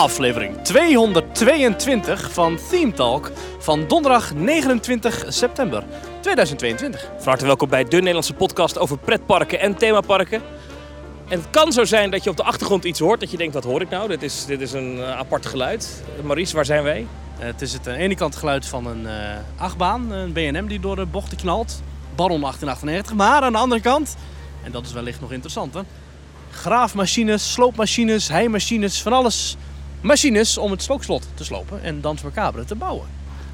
aflevering 222 van Theme Talk van donderdag 29 september 2022. Van harte welkom bij de Nederlandse podcast over pretparken en themaparken. En het kan zo zijn dat je op de achtergrond iets hoort, dat je denkt, wat hoor ik nou? Dit is, dit is een uh, apart geluid. Maurice, waar zijn wij? Uh, het is het aan de ene kant geluid van een achtbaan, een B&M die door de bochten knalt. Baron 1898, maar aan de andere kant, en dat is wellicht nog interessanter, graafmachines, sloopmachines, heimachines, van alles machines om het spookslot te slopen en Dans Macabre te bouwen.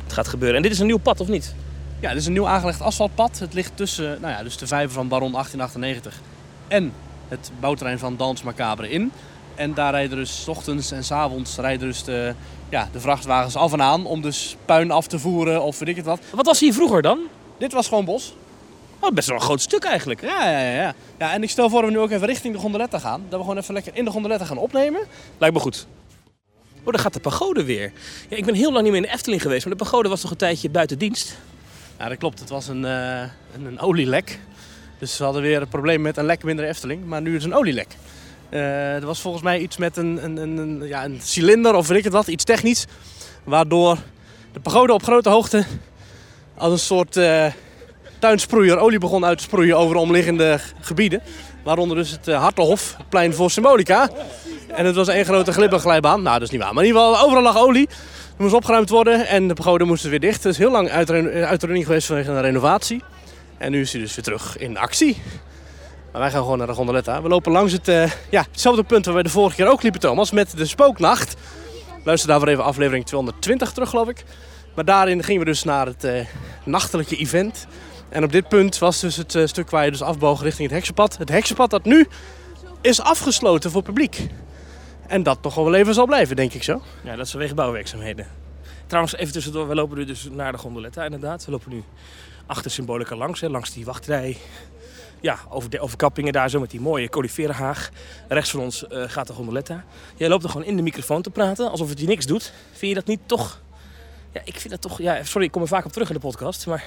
Het gaat gebeuren. En dit is een nieuw pad, of niet? Ja, dit is een nieuw aangelegd asfaltpad. Het ligt tussen nou ja, dus de vijver van Baron 1898 en het bouwterrein van Dans Macabre in. En daar rijden dus s ochtends en s avonds rijden dus de, ja, de vrachtwagens af en aan om dus puin af te voeren of weet ik het wat. Wat was hier vroeger dan? Dit was gewoon bos. Oh, best wel een groot stuk eigenlijk. Ja, ja, ja. ja en ik stel voor dat we nu ook even richting de gondoletta gaan. Dat we gewoon even lekker in de gondoletta gaan opnemen. Lijkt me goed. Oh, daar gaat de pagode weer. Ja, ik ben heel lang niet meer in de Efteling geweest, maar de pagode was toch een tijdje buiten dienst? Ja, dat klopt. Het was een, uh, een, een, olielek. Dus we hadden weer een probleem met een lek de Efteling. Maar nu is het een olielek. Uh, er was volgens mij iets met een, een, een, ja, een cilinder of weet ik het wat, iets technisch. Waardoor de pagode op grote hoogte als een soort uh, tuinsproeier olie begon uit te sproeien over de omliggende gebieden. Waaronder dus het Hartenhof, het plein voor Symbolica. En het was één grote glibberglijbaan. Nou, dat is niet waar. Maar in ieder geval, overal lag olie. Het moest opgeruimd worden en de pagode moest weer dicht. Het is heel lang uit, running geweest vanwege een renovatie. En nu is hij dus weer terug in actie. Maar wij gaan gewoon naar de gondoletta. We lopen langs het, uh, ja, hetzelfde punt waar we de vorige keer ook liepen, Thomas. Met de spooknacht. Luister daarvoor even aflevering 220 terug, geloof ik. Maar daarin gingen we dus naar het nachtelijke event. En op dit punt was dus het uh, stuk waar je dus afboog richting het heksenpad. Het heksenpad dat nu is afgesloten voor publiek. En dat toch wel even zal blijven, denk ik zo. Ja, dat is vanwege bouwwerkzaamheden. Trouwens, even tussendoor, we lopen nu dus naar de gondoletta inderdaad. We lopen nu achter Symbolica langs, langs die wachtrij. Ja, over de overkappingen daar zo met die mooie coliferenhaag. Rechts van ons uh, gaat de gondoletta. Jij loopt er gewoon in de microfoon te praten, alsof het je niks doet. Vind je dat niet toch... Ja, ik vind dat toch... Ja, sorry, ik kom er vaak op terug in de podcast, maar...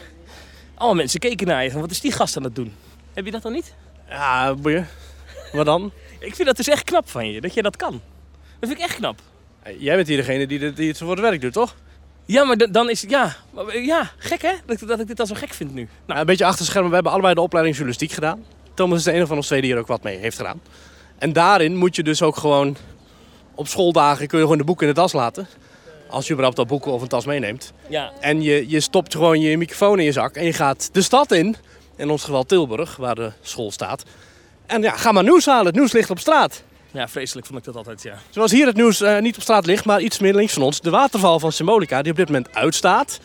Alle mensen keken naar je van, wat is die gast aan het doen? Heb je dat dan niet? Ja, boeien. Wat dan? ik vind dat dus echt knap van je, dat je dat kan. Dat vind ik echt knap. Jij bent hier degene die, die het voor het werk doet, toch? Ja, maar dan is ja, ja, gek hè? Dat, dat ik dit al zo gek vind nu. Nou, een beetje achter schermen. We hebben allebei de opleiding journalistiek gedaan. Thomas is de enige van ons twee die er ook wat mee heeft gedaan. En daarin moet je dus ook gewoon op schooldagen kun je gewoon de boeken in de tas laten. Als je überhaupt al boeken of een tas meeneemt. Ja. En je, je stopt gewoon je microfoon in je zak en je gaat de stad in. In ons geval Tilburg, waar de school staat. En ja, ga maar nieuws halen. Het nieuws ligt op straat. Ja, vreselijk vond ik dat altijd, ja. Zoals hier het nieuws uh, niet op straat ligt, maar iets meer links van ons. De waterval van Symbolica, die op dit moment uitstaat.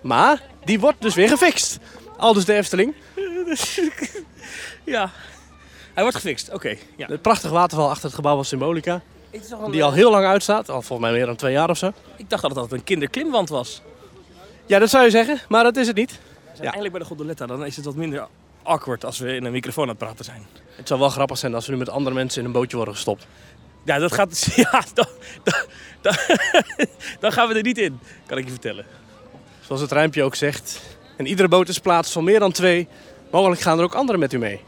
Maar die wordt dus weer gefixt. Al dus de Efteling. ja, hij wordt gefixt, oké. Okay, ja. De prachtige waterval achter het gebouw van Symbolica. Een, die al heel lang uitstaat, al volgens mij meer dan twee jaar of zo. Ik dacht dat het altijd een kinderklimwand was. Ja, dat zou je zeggen, maar dat is het niet. Ja. Eindelijk bij de gondoletta, dan is het wat minder awkward als we in een microfoon aan het praten zijn. Het zou wel grappig zijn als we nu met andere mensen in een bootje worden gestopt. Ja, dat gaat. Ja, dan, dan, dan gaan we er niet in, kan ik je vertellen. Zoals het rijmpje ook zegt. En iedere boot is plaats van meer dan twee. Mogelijk gaan er ook anderen met u mee.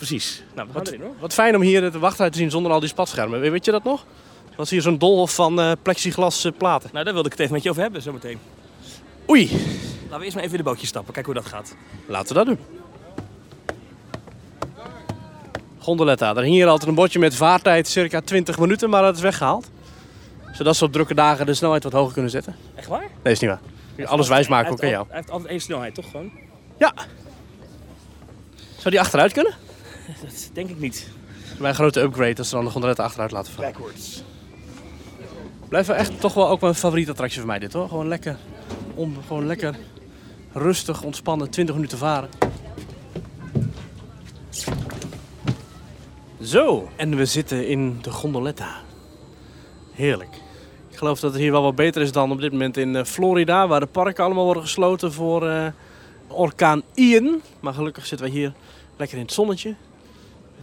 Precies. Nou, we gaan wat, erin hoor. Wat fijn om hier de wachtruit te zien zonder al die spatschermen. Weet je dat nog? Er was hier zo'n dolhof van uh, plexiglas uh, platen. Nou, daar wilde ik het even met je over hebben zometeen. Oei. Laten we eerst maar even in de bootje stappen. Kijken hoe dat gaat. Laten we dat doen. Gondoletta. Er hing hier altijd een bordje met vaartijd circa 20 minuten, maar dat is weggehaald. Zodat ze op drukke dagen de snelheid wat hoger kunnen zetten. Echt waar? Nee, is niet waar. Alles wijs maken ook aan jou. Hij heeft altijd één snelheid, toch gewoon? Ja. Zou die achteruit kunnen? Dat denk ik niet. Bij een grote upgrade als ze dan de gondoletta achteruit laten vallen. Backwards. Blijft wel echt toch wel ook mijn favoriete attractie voor mij dit hoor. Gewoon lekker, om, gewoon lekker rustig, ontspannen, 20 minuten varen. Zo, en we zitten in de gondoletta. Heerlijk. Ik geloof dat het hier wel wat beter is dan op dit moment in Florida, waar de parken allemaal worden gesloten voor uh, orkaan Ian. Maar gelukkig zitten we hier lekker in het zonnetje.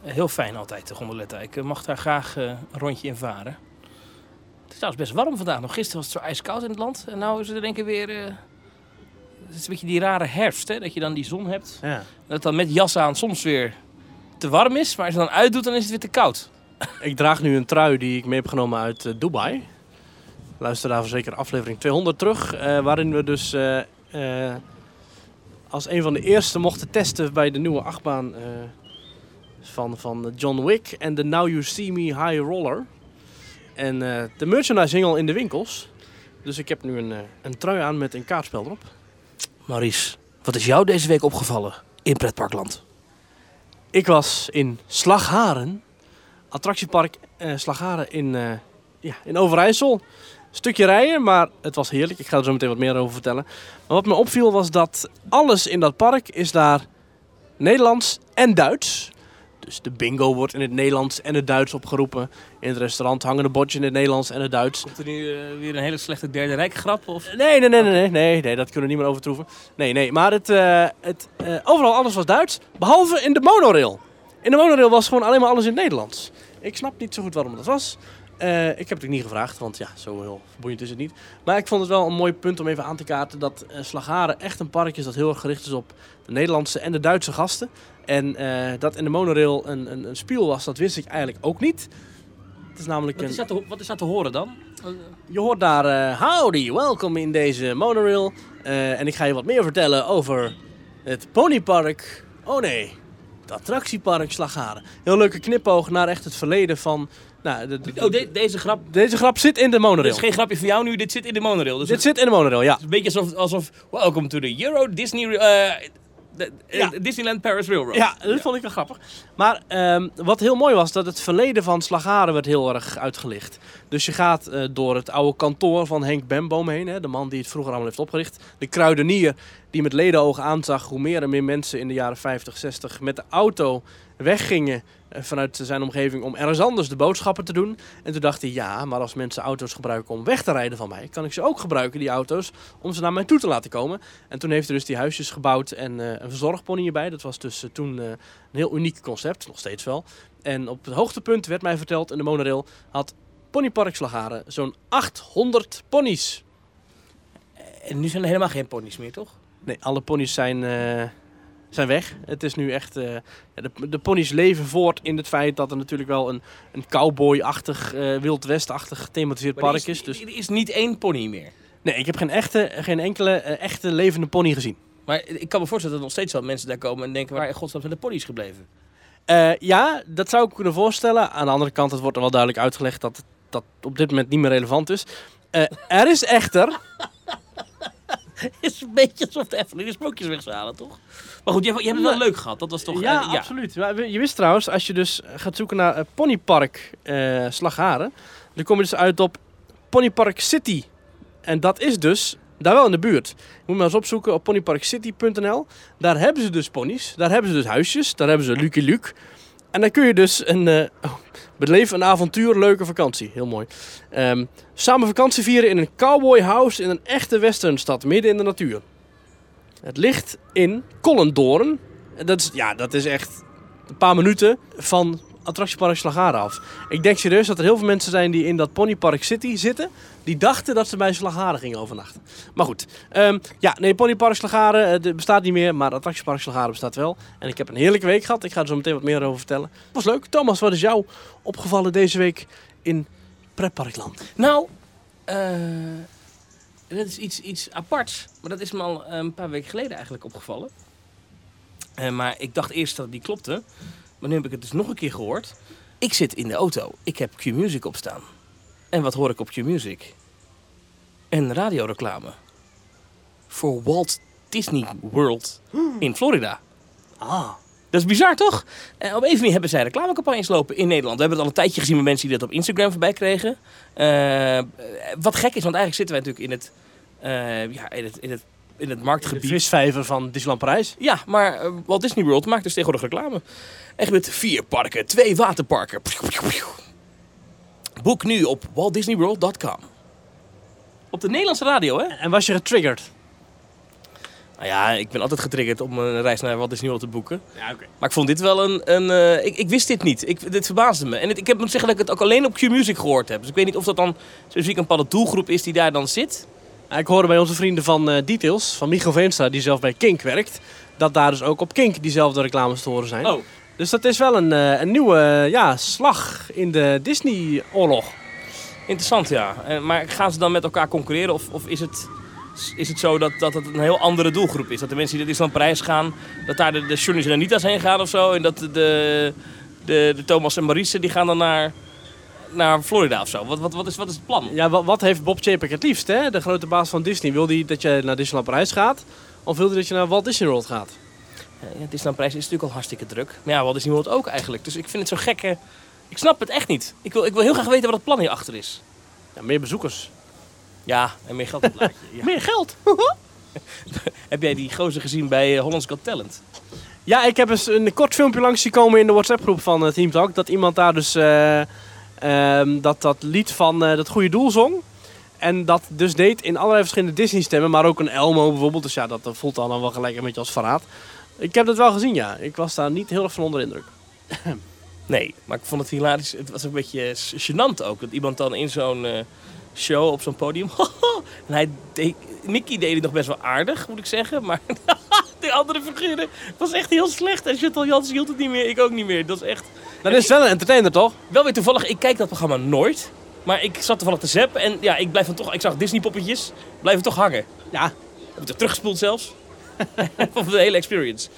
Heel fijn altijd, de gondoletta. Ik mag daar graag uh, een rondje in varen. Het is trouwens best warm vandaag. Nog gisteren was het zo ijskoud in het land. En nu is het denk ik weer... Uh, het is een beetje die rare herfst, hè? dat je dan die zon hebt. Ja. Dat dan met jas aan soms weer te warm is, maar als je dan uitdoet, dan is het weer te koud. Ik draag nu een trui die ik mee heb genomen uit uh, Dubai. Luister daarvoor zeker aflevering 200 terug. eh, waarin we dus eh, eh, als een van de eerste mochten testen bij de nieuwe achtbaan eh, van, van John Wick en de Now You See Me High Roller. En eh, de merchandise hing al in de winkels. Dus ik heb nu een, eh, een trui aan met een kaartspel erop. Maurice, wat is jou deze week opgevallen in Pretparkland? Ik was in Slagharen, attractiepark eh, Slagharen in, eh, ja, in Overijssel. Stukje rijden, maar het was heerlijk. Ik ga er zo meteen wat meer over vertellen. Maar wat me opviel was dat alles in dat park is daar Nederlands en Duits. Dus de bingo wordt in het Nederlands en het Duits opgeroepen. In het restaurant hangen de bordjes in het Nederlands en het Duits. Komt er nu eh, weer een hele slechte derde rijk grap? Of? Nee, nee, nee, nee, nee, nee, nee, dat kunnen we niet meer overtroeven. Nee, nee, maar het, eh, het, eh, overal alles was Duits, behalve in de monorail. In de monorail was gewoon alleen maar alles in het Nederlands. Ik snap niet zo goed waarom dat was. Eh, ik heb het ook niet gevraagd, want ja, zo heel boeiend is het niet. Maar ik vond het wel een mooi punt om even aan te kaarten dat eh Slagharen echt een park is dat heel erg gericht is op de Nederlandse en de Duitse gasten. En eh, dat in de monorail een, een, een spiel was, dat wist ik eigenlijk ook niet. Het is namelijk Wat is, dat te, wat is dat te horen dan? Je hoort daar eh, howdy, welkom in deze monorail. Eh, en ik ga je wat meer vertellen over het ponypark. Oh nee, het attractiepark Slagharen. Heel leuke knipoog naar echt het verleden van... Nou, de, de- Oh, de- deze grap. Deze grap zit in de Dit monorail. is geen grapje van jou nu, dit zit in de monorail. Dus Dit het zit in de monorail, ja. is een beetje alsof, alsof welcome to the Euro Disney, de- Ja. Disneyland Paris Railroad. Ja, dat vond ik wel grappig. Maar ehm, wat heel mooi was, dat het verleden van Slagharen werd heel erg uitgelicht. Dus je gaat eh, door het oude kantoor van Henk Bemboom heen, hè, de man die het vroeger allemaal heeft opgericht. De kruidenier die met ledenogen aanzag hoe meer en meer mensen in de jaren 50, 60 met de auto weggingen eh, vanuit zijn omgeving om ergens anders de boodschappen te doen. En toen dacht hij, ja, maar als mensen auto's gebruiken om weg te rijden van mij, kan ik ze ook gebruiken, die auto's, om ze naar mij toe te laten komen. En toen heeft hij dus die huisjes gebouwd en eh, een verzorgpony erbij. Dat was dus eh, toen een heel uniek concept, nog steeds wel. En op het hoogtepunt werd mij verteld in de monorail had Ponypark Slagharen zo'n 800 ponies. En nu zijn er helemaal geen ponies meer, toch? Nee, alle ponies zijn, zijn weg. Het is nu echt... eh, de, de ponies leven voort in het feit dat er natuurlijk wel een, een cowboy-achtig, eh Wild West-achtig gethematiseerd er park is. Dus... Er is niet één pony meer. Nee, ik heb geen, echte, geen enkele eh, echte levende pony gezien. Maar ik kan me voorstellen dat er nog steeds wel mensen daar komen en denken, waar in godsnaam zijn de ponies gebleven? Ja, dat zou ik kunnen voorstellen. Aan de andere kant, het wordt er wel duidelijk uitgelegd dat dat op dit moment niet meer relevant is. Er is echter... Is een beetje alsof de Efteling de sprookjes weg zou halen, toch? Maar goed, je, hebt- je hebt het wel leuk gehad. Dat was toch... ja, eh, absoluut. Maar Je wist trouwens, als je dus gaat zoeken naar eh, Ponypark eh Slagharen, dan kom je dus uit op Ponypark City. En dat is dus daar wel in de buurt. Je moet maar eens opzoeken op ponyparkcity.nl. Daar hebben ze dus ponies, daar hebben ze dus huisjes, daar hebben ze Lucky Luke. En dan kun je dus een, eh oh, beleef een avontuur, leuke vakantie. Heel mooi. Ehm, samen vakantie vieren in een cowboy house in een echte westernstad, midden in de natuur. Het ligt in Collendoorn. En Dat is, ja, dat is echt een paar minuten van attractiepark Slagharen af. Ik denk serieus dat er heel veel mensen zijn die in dat Ponypark City zitten. Die dachten dat ze bij Slagharen gingen overnachten. Maar goed, ehm, ja, nee, Ponypark Slagharen eh, bestaat niet meer, maar attractiepark Slagharen bestaat wel. En ik heb een heerlijke week gehad. Ik ga er zo meteen wat meer over vertellen. Was leuk. Thomas, wat is jou opgevallen deze week in Pretparkland? Nou, eh, dat is iets, iets aparts. Maar dat is me al eh, een paar weken geleden eigenlijk opgevallen. Maar ik dacht eerst dat die klopte. Maar nu heb ik het dus nog een keer gehoord. Ik zit in de auto. Ik heb Q-Music op staan. En wat hoor ik op Q-Music? Een radioreclame. Voor Walt Disney World in Florida. Ah, Dat is bizar, toch? Eh, op een manier hebben zij reclamecampagnes lopen in Nederland. We hebben het al een tijdje gezien met mensen die dat op Instagram voorbij kregen. Eh, wat gek is, want eigenlijk zitten wij natuurlijk in het, eh, ja, in het, in het, in het de marktgebied. visvijver van Disneyland Parijs. Ja, maar Walt Disney World maakt dus tegenwoordig reclame. Echt met vier parken, twee waterparken. Boek nu op waltdisneyworld.com. Op de Nederlandse radio, hè? En was je getriggerd? Nou ja, ik ben altijd getriggerd om een reis naar Walt Disney World te boeken. Ja, oké. Maar ik vond dit wel een... een eh, ik, ik wist dit niet. Ik, dit verbaasde me. En het- ik heb moet zeggen dat ik het ook alleen op Q-Music gehoord heb. Dus ik weet niet of dat dan specifiek een bepaalde doelgroep is die daar dan zit. Ik hoorde bij onze vrienden van eh, Details, van Micho Veenstra, die zelf bij Kink werkt, dat daar dus ook op Kink diezelfde reclames te horen zijn. Oh, Dus dat is wel een, eh, een nieuwe ja, slag in de Disney-oorlog. Interessant, ja. Eh, maar gaan ze dan met elkaar concurreren of, of is, het, is het zo dat, dat het een heel andere doelgroep is? Dat de mensen die naar Disneyland Parijs gaan, dat daar de, de Johnny's en Anita's heen gaan of zo? En dat de, de, de Thomas en Maurice, die gaan dan naar, naar Florida of zo? Wat, wat, wat, is, wat is het plan? Ja, wat, wat heeft Bob Chapek het liefst, hè? De grote baas van Disney. Wil hij dat je naar Disneyland Parijs gaat? Of wil hij dat je naar Walt Disney World gaat? Eh, Ja, Disneyland Parijs is natuurlijk al hartstikke druk. Maar ja, Walt Disney World ook eigenlijk. Dus ik vind het zo gekke... Ik snap het echt niet. Ik wil, ik wil heel graag weten wat het plan hierachter is. Ja, meer bezoekers. Ja, en meer geld op het laadje. Ja. Meer geld! Heb jij die gozer gezien bij eh, Hollands Got Talent? Ja, ik heb eens een kort filmpje langs zien komen in de WhatsApp-groep van uh, Team Talk. Dat iemand daar dus eh, ehm, dat, dat lied van eh, dat goede doel zong. En dat dus deed in allerlei verschillende Disney-stemmen. Maar ook een Elmo bijvoorbeeld. Dus ja, dat eh, voelt dan wel gelijk een beetje als verraad. Ik heb dat wel gezien, ja. Ik was daar niet heel erg van onder de indruk. Nee, maar ik vond het hilarisch. Het was een beetje gênant ook. Dat iemand dan in zo'n eh, show op zo'n podium... en hij deed, Mickey deed het nog best wel aardig, moet ik zeggen. Maar die andere figuren was echt heel slecht. En Chantal Jans hield het niet meer. Ik ook niet meer. Dat is echt... Dan is het wel een entertainer, toch? Wel weer toevallig, ik kijk dat programma nooit. Maar ik zat toevallig te zappen. En ja, ik blijf dan toch... Ik zag Disney poppetjes. Blijven toch hangen. Ja. Heb ik er teruggespoeld zelfs. Of de hele experience.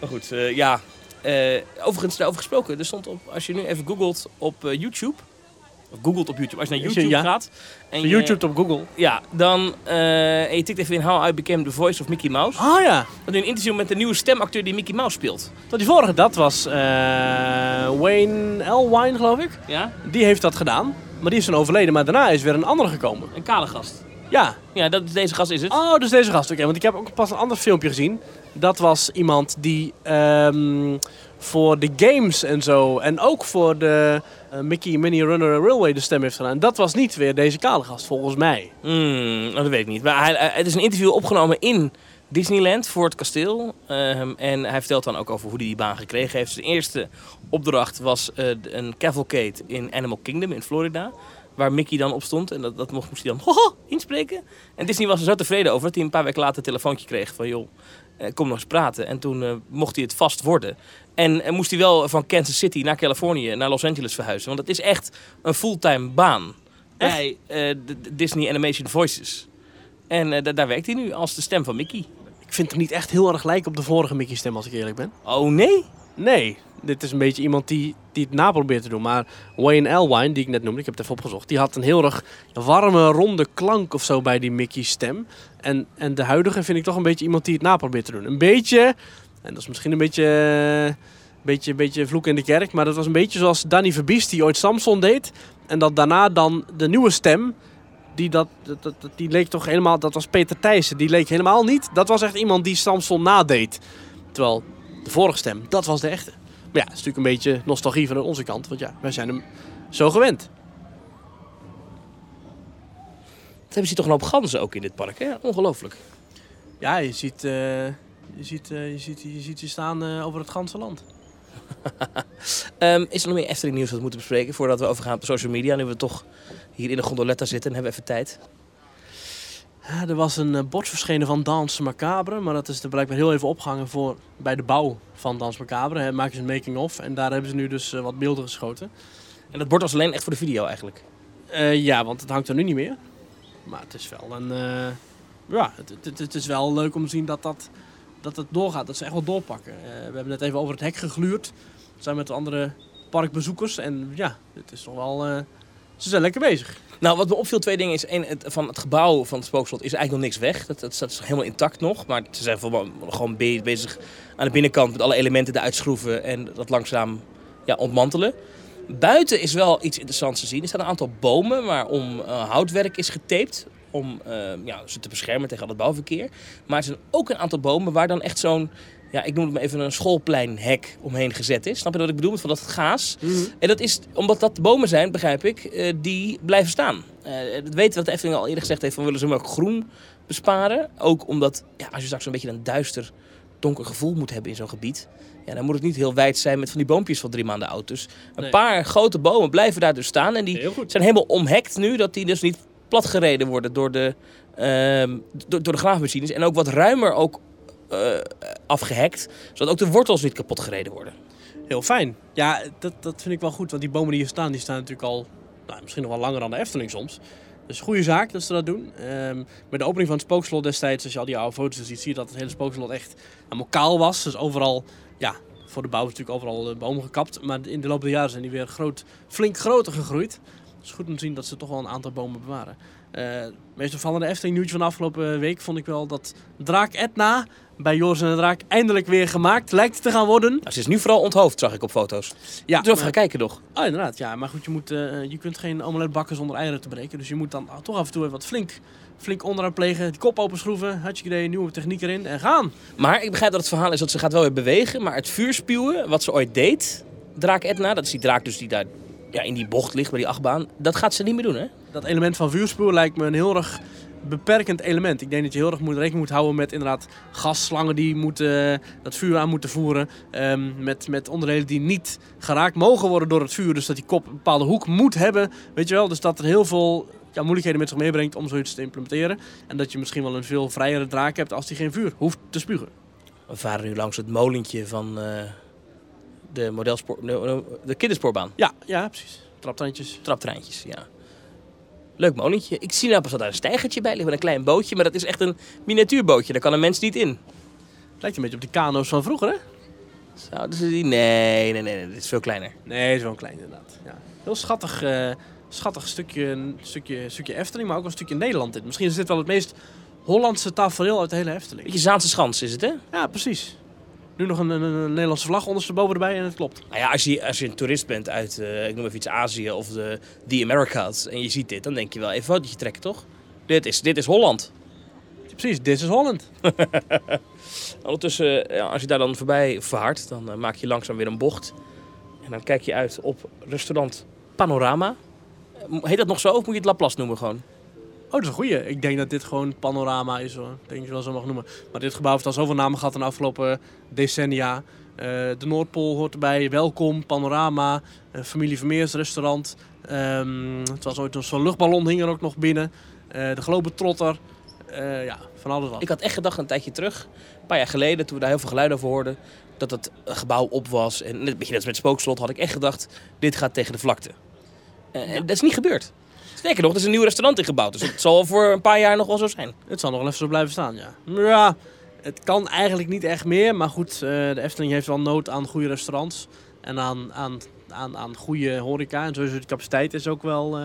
Maar goed, eh, ja. Eh, overigens, daarover gesproken. Er stond op, als je nu even googelt op eh, YouTube. Of googelt op YouTube. Als je naar je- YouTube ja. gaat. En je- YouTube op Google. ja, dan en je tikt even in How I Became the Voice of Mickey Mouse. Ah ja. Dan doe je een interview met de nieuwe stemacteur die Mickey Mouse speelt. Tot die vorige, dat was Wayne Elwine, geloof ik. Ja? Die heeft dat gedaan. Maar die is dan overleden. Maar daarna is weer een andere gekomen. Een kale gast. Ja. Ja, dat, deze gast is het. Oh, dus deze gast. Oké, want ik heb ook pas een ander filmpje gezien. Dat was iemand die ehm, voor de games en zo. En ook voor de eh, Mickey Mini Runner Railway de stem heeft gedaan. Dat was niet weer deze kale gast, volgens mij. Hmm, dat weet ik niet. Maar hij, eh, het is een interview opgenomen in Disneyland voor het kasteel. Ehm, en hij vertelt dan ook over hoe hij die baan gekregen heeft. Zijn eerste opdracht was eh, een cavalcade in Animal Kingdom in Florida. Waar Mickey dan op stond. En dat, dat mocht, moest hij dan hoho, inspreken. En Disney was er zo tevreden over dat hij een paar weken later een telefoontje kreeg van... joh, eh, kom nog eens praten. En toen eh, mocht hij het vast worden. En, en moest hij wel van Kansas City naar Californië, naar Los Angeles verhuizen. Want het is echt een fulltime baan bij eh, de, de Disney Animation Voices. En eh, da- daar werkt hij nu als de stem van Mickey. Ik vind hem niet echt heel erg lijken op de vorige Mickey stem, als ik eerlijk ben. Oh nee? Nee, dit is een beetje iemand die, die het naprobeert te doen. Maar Wayne Elwine, die ik net noemde, ik heb het even opgezocht. Die had een heel erg warme, ronde klank of zo bij die Mickey stem. En, en de huidige vind ik toch een beetje iemand die het naprobeert te doen. Een beetje, en dat is misschien een beetje, beetje, beetje vloek in de kerk. Maar dat was een beetje zoals Danny Verbies die ooit Samson deed. En dat daarna dan de nieuwe stem... Die, dat- die leek toch helemaal, dat was Peter Thijssen. Die leek helemaal niet. Dat was echt iemand die Samson nadeed. Terwijl de vorige stem, dat was de echte. Maar ja, het is natuurlijk een beetje nostalgie van onze kant. Want ja, wij zijn hem zo gewend. Dat hebben ze toch een hoop ganzen ook in dit park, hè? Ongelooflijk. Ja, je ziet, eh, je, ziet, eh, je, ziet, je ziet ze staan eh, over het ganse land. Ehm, is er nog meer Efteling nieuws dat we moeten bespreken voordat we overgaan op social media? Nu we toch hier in de gondoletta zitten en hebben we even tijd. Ja, er was een eh, bord verschenen van Dans Macabre. Maar dat is er blijkbaar heel even opgehangen voor, bij de bouw van Dans Macabre. Hè, maken ze een making-of. En daar hebben ze nu dus eh, wat beelden geschoten. En dat bord was alleen echt voor de video eigenlijk. Eh, ja, want het hangt er nu niet meer. Maar het is wel een... ja, het, het, het is wel leuk om te zien dat, dat, dat het doorgaat. Dat ze echt wel doorpakken. We hebben net even over het hek gegluurd. We zijn met de andere parkbezoekers. En ja, het is toch wel... ze zijn lekker bezig. Nou, wat me opviel, twee dingen is. één, het, van het gebouw van het spookslot is eigenlijk nog niks weg. Dat, dat staat helemaal intact nog. Maar ze zijn vooral gewoon be- bezig aan de binnenkant met alle elementen eruit schroeven en dat langzaam ja, ontmantelen. Buiten is wel iets interessants te zien. Er staan een aantal bomen waarom eh, houtwerk is getaped. Om eh, ja, ze te beschermen tegen al het bouwverkeer. Maar er zijn ook een aantal bomen waar dan echt zo'n, ja, ik noem het maar even een schoolpleinhek omheen gezet is. Snap je wat ik bedoel? Van dat gaas. En dat is omdat dat bomen zijn, begrijp ik, eh, die blijven staan. Eh dat weten we dat de Efteling al eerder gezegd heeft van willen ze ook groen besparen. Ook omdat ja, als je straks een beetje een duister, donker gevoel moet hebben in zo'n gebied. Ja, dan moet het niet heel wijd zijn met van die boompjes van drie maanden oud. Dus een Nee. paar grote bomen blijven daar dus staan. En die zijn helemaal omhekt nu, dat die dus niet platgereden worden door de, ehm, door, door de graafmachines. En ook wat ruimer ook eh, afgehekt, zodat ook de wortels niet kapot gereden worden. Heel fijn. Ja, dat, dat vind ik wel goed. Want die bomen die hier staan, die staan natuurlijk al nou, misschien nog wel langer dan de Efteling soms. Dus goede zaak dat ze dat doen. Ehm bij de opening van het spookslot destijds, als je al die oude foto's ziet, zie je dat het hele spookslot echt helemaal kaal was. Dus overal, ja, voor de bouw is natuurlijk overal eh, bomen gekapt. Maar in de loop der jaren zijn die weer groot, flink groter gegroeid. Het is goed om te zien dat ze toch wel een aantal bomen bewaren. Eh, het meest opvallende Efteling nieuwtje van de afgelopen week vond ik wel dat Draak Etna bij Joris en de Draak eindelijk weer gemaakt lijkt te gaan worden. Nou, ze is nu vooral onthoofd, zag ik op foto's. Ja, even maar- gaan kijken nog. Oh, inderdaad, ja. Maar goed, je, moet, eh, je kunt geen omelet bakken zonder eieren te breken. Dus je moet dan toch af en toe even wat flink, flink onderaan plegen. Die kop openschroeven, had je idee, nieuwe techniek erin en gaan. Maar ik begrijp dat het verhaal is dat ze gaat wel weer bewegen. Maar het vuur spuwen, wat ze ooit deed, draak Edna, dat is die draak dus die daar ja, in die bocht ligt bij die achtbaan. Dat gaat ze niet meer doen, hè? Dat element van vuurspuwen lijkt me een heel erg beperkend element. Ik denk dat je heel erg moet, rekening moet houden met inderdaad gasslangen die moeten, dat vuur aan moeten voeren. Ehm, met, met onderdelen die niet geraakt mogen worden door het vuur. Dus dat die kop een bepaalde hoek moet hebben. Weet je wel, dus dat er heel veel ja, moeilijkheden met zich meebrengt om zoiets te implementeren. En dat je misschien wel een veel vrijere draak hebt als die geen vuur hoeft te spugen. We varen nu langs het molentje van eh, de modelspoor, de, de kinderspoorbaan. Ja, ja, precies. Traptandjes. Traptreintjes, ja. Leuk molentje. Ik zie nou pas dat daar een stijgertje bij ligt met een klein bootje. Maar dat is echt een miniatuurbootje. Daar kan een mens niet in. Lijkt een beetje op die kano's van vroeger, hè? Zouden ze die... Nee, nee, nee, nee. Dit is veel kleiner. Nee, is wel klein inderdaad. Ja. Heel schattig, eh, schattig stukje, stukje, stukje Efteling, maar ook een stukje Nederland dit. Misschien is dit wel het meest Hollandse tafereel uit de hele Efteling. Beetje Zaanse Schans is het, hè? Ja, precies. Nu nog een, een, een Nederlandse vlag ondersteboven erbij en het klopt. Nou ja, als je, als je een toerist bent uit, eh, ik noem even iets, Azië of de The Americas en je ziet dit, dan denk je wel even een fotootje trekken, toch? Dit is, dit is Holland. Precies, dit is Holland. Ondertussen, ja, als je daar dan voorbij vaart, dan eh, maak je langzaam weer een bocht. En dan kijk je uit op restaurant Panorama. Heet dat nog zo of moet je het Laplace noemen gewoon? Oh, dat is een goeie. Ik denk dat dit gewoon panorama is, hoor. Ik denk je wel zo mag noemen. Maar dit gebouw heeft al zoveel namen gehad in de afgelopen decennia. Eh, de Noordpool hoort erbij. Welkom, panorama, eh, familie Vermeers restaurant. Ehm, het was ooit zo'n luchtballon hing er ook nog binnen. Eh, de Globetrotter. Eh ja, van alles wat. Ik had echt gedacht een tijdje terug, een paar jaar geleden, toen we daar heel veel geluiden over hoorden, dat het gebouw op was. En net, beetje net als met Spookslot had ik echt gedacht, dit gaat tegen de vlakte. Eh, En dat is niet gebeurd. Sterker nog, er is een nieuw restaurant ingebouwd. Dus het zal voor een paar jaar nog wel zo zijn. Het zal nog wel even zo blijven staan, ja. Ja, het kan eigenlijk niet echt meer. Maar goed, eh, de Efteling heeft wel nood aan goede restaurants. En aan, aan, aan, aan goede horeca. En sowieso de capaciteit is ook wel eh,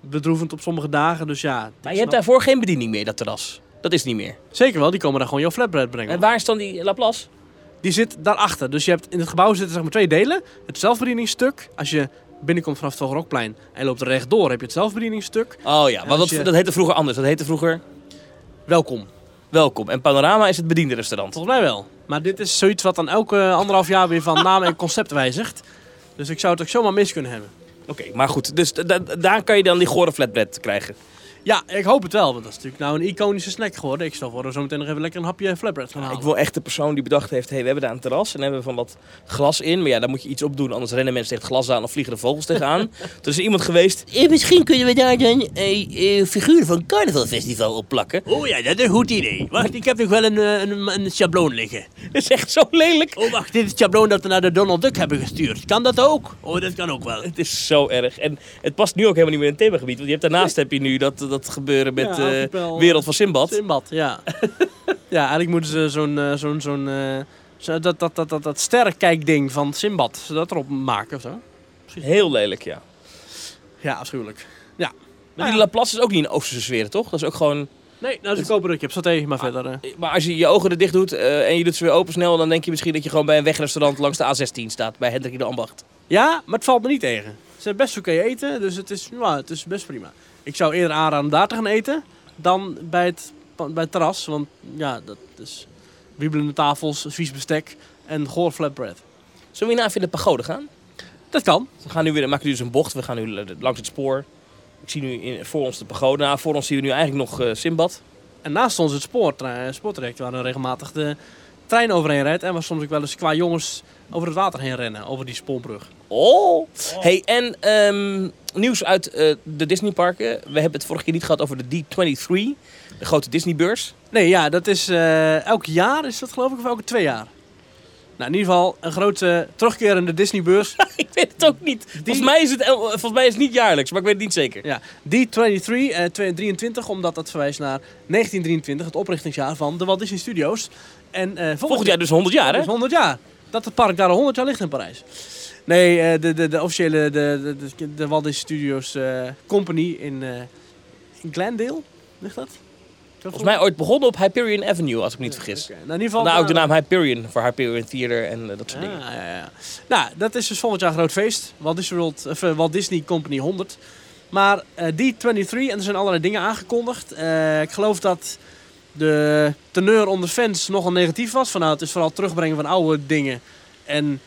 bedroevend op sommige dagen. Dus ja, Maar je snap- hebt daarvoor geen bediening meer, dat terras. Dat is niet meer. Zeker wel, die komen daar gewoon jouw flatbread brengen. En waar is dan die Laplace? Die zit daarachter. Dus je hebt in het gebouw zitten zeg maar twee delen. Het zelfbedieningsstuk. Als je binnenkomt vanaf het Vogelrokplein en loopt rechtdoor, heb je het zelfbedieningstuk. Oh ja, als dat, je- dat heette vroeger anders. Dat heette vroeger Welkom. Welkom. En Panorama is het bediende restaurant. Volgens mij wel. Maar dit is zoiets wat dan elke anderhalf jaar weer van naam en concept wijzigt. Dus ik zou het ook zomaar mis kunnen hebben. Oké, maar goed. Dus da- da- daar kan je dan die gore flatbread krijgen. Ja, ik hoop het wel. Want dat is natuurlijk nou een iconische snack geworden. Ik stel voor dat we zo meteen nog even lekker een hapje flatbread gaan halen. Ik wil echt de persoon die bedacht heeft, hey, we hebben daar een terras en hebben we van dat glas in. Maar ja, daar moet je iets op doen, anders rennen mensen tegen het glas aan of vliegen de vogels tegenaan. Toen is er iemand geweest, eh, misschien kunnen we daar dan eh, eh, figuren van carnavalfestival op plakken. Oh ja, dat is een goed idee. Wacht, ik heb nog wel een, eh, een, een schabloon liggen. Dat is echt zo lelijk. Oh wacht, dit is het schabloon dat we naar de Donald Duck hebben gestuurd. Kan dat ook? Oh, dat kan ook wel. Het is zo erg. En het past nu ook helemaal niet meer in het themagebied. Want je hebt daarnaast heb je nu dat, dat gebeuren met Ja, eh, archipel, Wereld van Simbad. Simbad, ja. ja, eigenlijk moeten ze zo'n eh, zo'n zo'n eh, zo- dat, dat, dat, dat, dat sterrenkijkding van Simbad, ze dat erop maken of zo. Heel lelijk, ja. Ja, afschuwelijk. Maar die Laplace is ook niet een Oosterse sfeer, toch? Dat is ook gewoon... Nee, nou is een koper. Ik heb saté, maar verder. eh. Maar als je je ogen er dicht doet eh, en je doet ze weer open snel... dan denk je misschien dat je gewoon bij een wegrestaurant langs de A16 staat. Bij Hendrik de Ambacht. Ja, maar het valt me niet tegen. Ze hebben best oké eten, dus het is, ja, het is best prima. Ik zou eerder aanraden om daar te gaan eten dan bij het, bij het terras. Want ja, dat is wiebelende tafels, vies bestek en goor flatbread. Zullen we hierna even in de pagode gaan? Dat kan. We gaan nu weer, maken nu dus een bocht. We gaan nu langs het spoor. Ik zie nu in, voor ons de pagode. Nou, voor ons zien we nu eigenlijk nog eh, Simbad. En naast ons het spoortra- spoortraject waar er regelmatig de trein overheen rijdt. En waar soms ook wel eens qua jongens over het water heen rennen, over die spoorbrug. Oh! Hey, en ehm, nieuws uit eh, de Disneyparken. We hebben het vorige keer niet gehad over de D23. De grote Disneybeurs. Nee, ja, dat is eh, elk jaar is dat geloof ik, of elke twee jaar? Nou, in ieder geval een grote terugkerende Disney-beurs. ik weet het ook niet. Volgens, mij is het, volgens mij is het niet jaarlijks, maar ik weet het niet zeker. Ja, D23, eh 23, omdat dat verwijst naar 1923, het oprichtingsjaar van de Walt Disney Studios. En eh, Volgend jaar dus 100 jaar, hè? Dus 100 jaar. Dat het park daar al 100 jaar ligt in Parijs. Nee, eh, de, de, de officiële de, de, de, Walt Disney Studios eh, Company in, eh, in Glendale, ligt dat? Volgens mij ooit begonnen op Hyperion Avenue, als ik me niet vergis. Oké, nou, in ieder geval. Vandaar ook de nou, naam Hyperion, voor Hyperion Theater en dat soort dingen. Ja, ja. Nou, dat is dus volgend jaar een groot feest. Walt Disney, World, of, Walt Disney Company 100. Maar eh D23, en er zijn allerlei dingen aangekondigd. Ik geloof dat de teneur onder fans nogal negatief was. Van, nou, het is vooral terugbrengen van oude dingen. En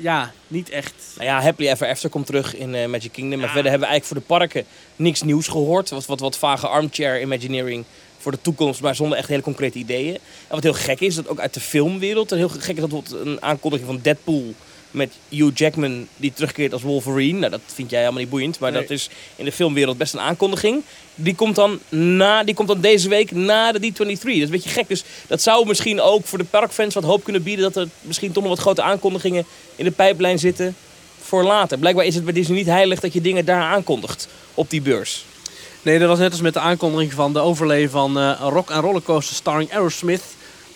ja, niet echt. Nou ja, Happily Ever After komt terug in eh, Magic Kingdom. Maar verder hebben we eigenlijk voor de parken niks nieuws gehoord. Wat, wat, wat vage armchair imagineering voor de toekomst, maar zonder echt hele concrete ideeën. En wat heel gek is, dat ook uit de filmwereld. Heel gek is dat bijvoorbeeld een aankondiging van Deadpool met Hugh Jackman die terugkeert als Wolverine. Nou, dat vind jij helemaal niet boeiend, maar Nee. dat is in de filmwereld best een aankondiging. Die komt dan, na, die komt dan deze week na de D23. Dat is een beetje gek. Dus dat zou misschien ook voor de parkfans wat hoop kunnen bieden... dat er misschien toch nog wat grote aankondigingen in de pijplijn zitten voor later. Blijkbaar is het bij Disney niet heilig dat je dingen daar aankondigt op die beurs. Nee, dat was net als met de aankondiging van de overlay van een rock and rollercoaster starring Aerosmith.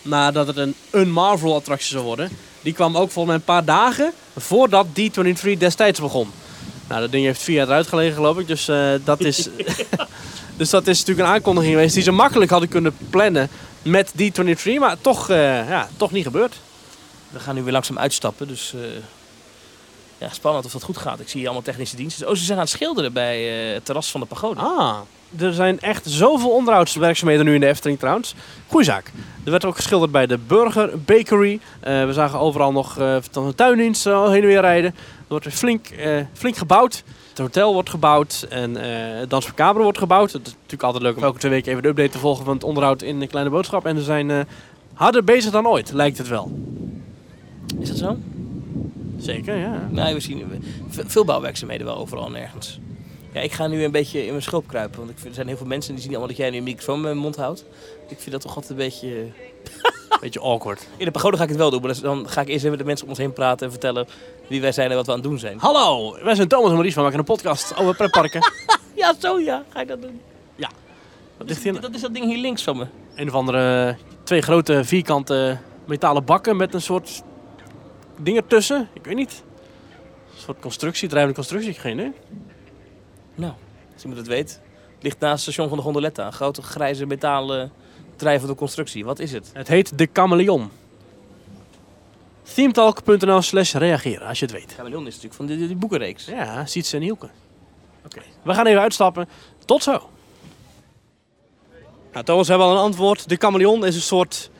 Nadat het een, een Marvel attractie zou worden. Die kwam ook volgens mij een paar dagen voordat D23 destijds begon. Nou, dat ding heeft vier jaar eruit gelegen geloof ik. Dus, eh, dat, is, dus dat is natuurlijk een aankondiging geweest die ze makkelijk hadden kunnen plannen met D23. Maar toch, eh, ja, toch niet gebeurd. We gaan nu weer langzaam uitstappen, dus... eh, ja, spannend of dat goed gaat. Ik zie hier allemaal technische diensten. Oh, ze zijn aan het schilderen bij het terras van de pagode. Ah, er zijn echt zoveel onderhoudswerkzaamheden nu in de Efteling trouwens. Goeie zaak. Er werd ook geschilderd bij de Burger Bakery. Eh, we zagen overal nog van de tuindienst al heen en weer rijden. Er wordt weer flink, eh, flink gebouwd. Het hotel wordt gebouwd en het Dans Macabre wordt gebouwd. Het is natuurlijk altijd leuk om elke twee weken even de update te volgen van het onderhoud in de Kleine Boodschap. En ze zijn harder bezig dan ooit, lijkt het wel. Is dat zo? Zeker, ja. Nee, we zien ve- veel bouwwerkzaamheden wel overal en nergens. Ja, ik ga nu een beetje in mijn schulp kruipen. Want ik vind, er zijn heel veel mensen die zien allemaal dat jij nu een microfoon met mijn mond houdt. Ik vind dat toch altijd een beetje... Beetje awkward. In de pagode ga ik het wel doen. Maar dan ga ik eerst even met de mensen om ons heen praten en vertellen wie wij zijn en wat we aan het doen zijn. Hallo, wij zijn Thomas en Maurice van maken een podcast over pretparken. Ja, zo ja. Ga ik dat doen. Wat ligt hier? Dat is dat ding hier links van me. een of andere twee grote vierkante metalen bakken met een soort ding ertussen. Ik weet niet. Een soort constructie, drijvende constructie, geen idee. Nou, als iemand het weet. Ligt naast het station van de Gondoletta. Een grote grijze metalen drijvende constructie. Wat is het? Het heet De Chameleon. Themetalk.nl slash reageren, als je het weet. Chameleon is natuurlijk van die, die boekenreeks. Ja, Sietse en Hielke. Oké. We gaan even uitstappen. Tot zo. Nou, Thomas, we hebben al een antwoord. De Chameleon is een soort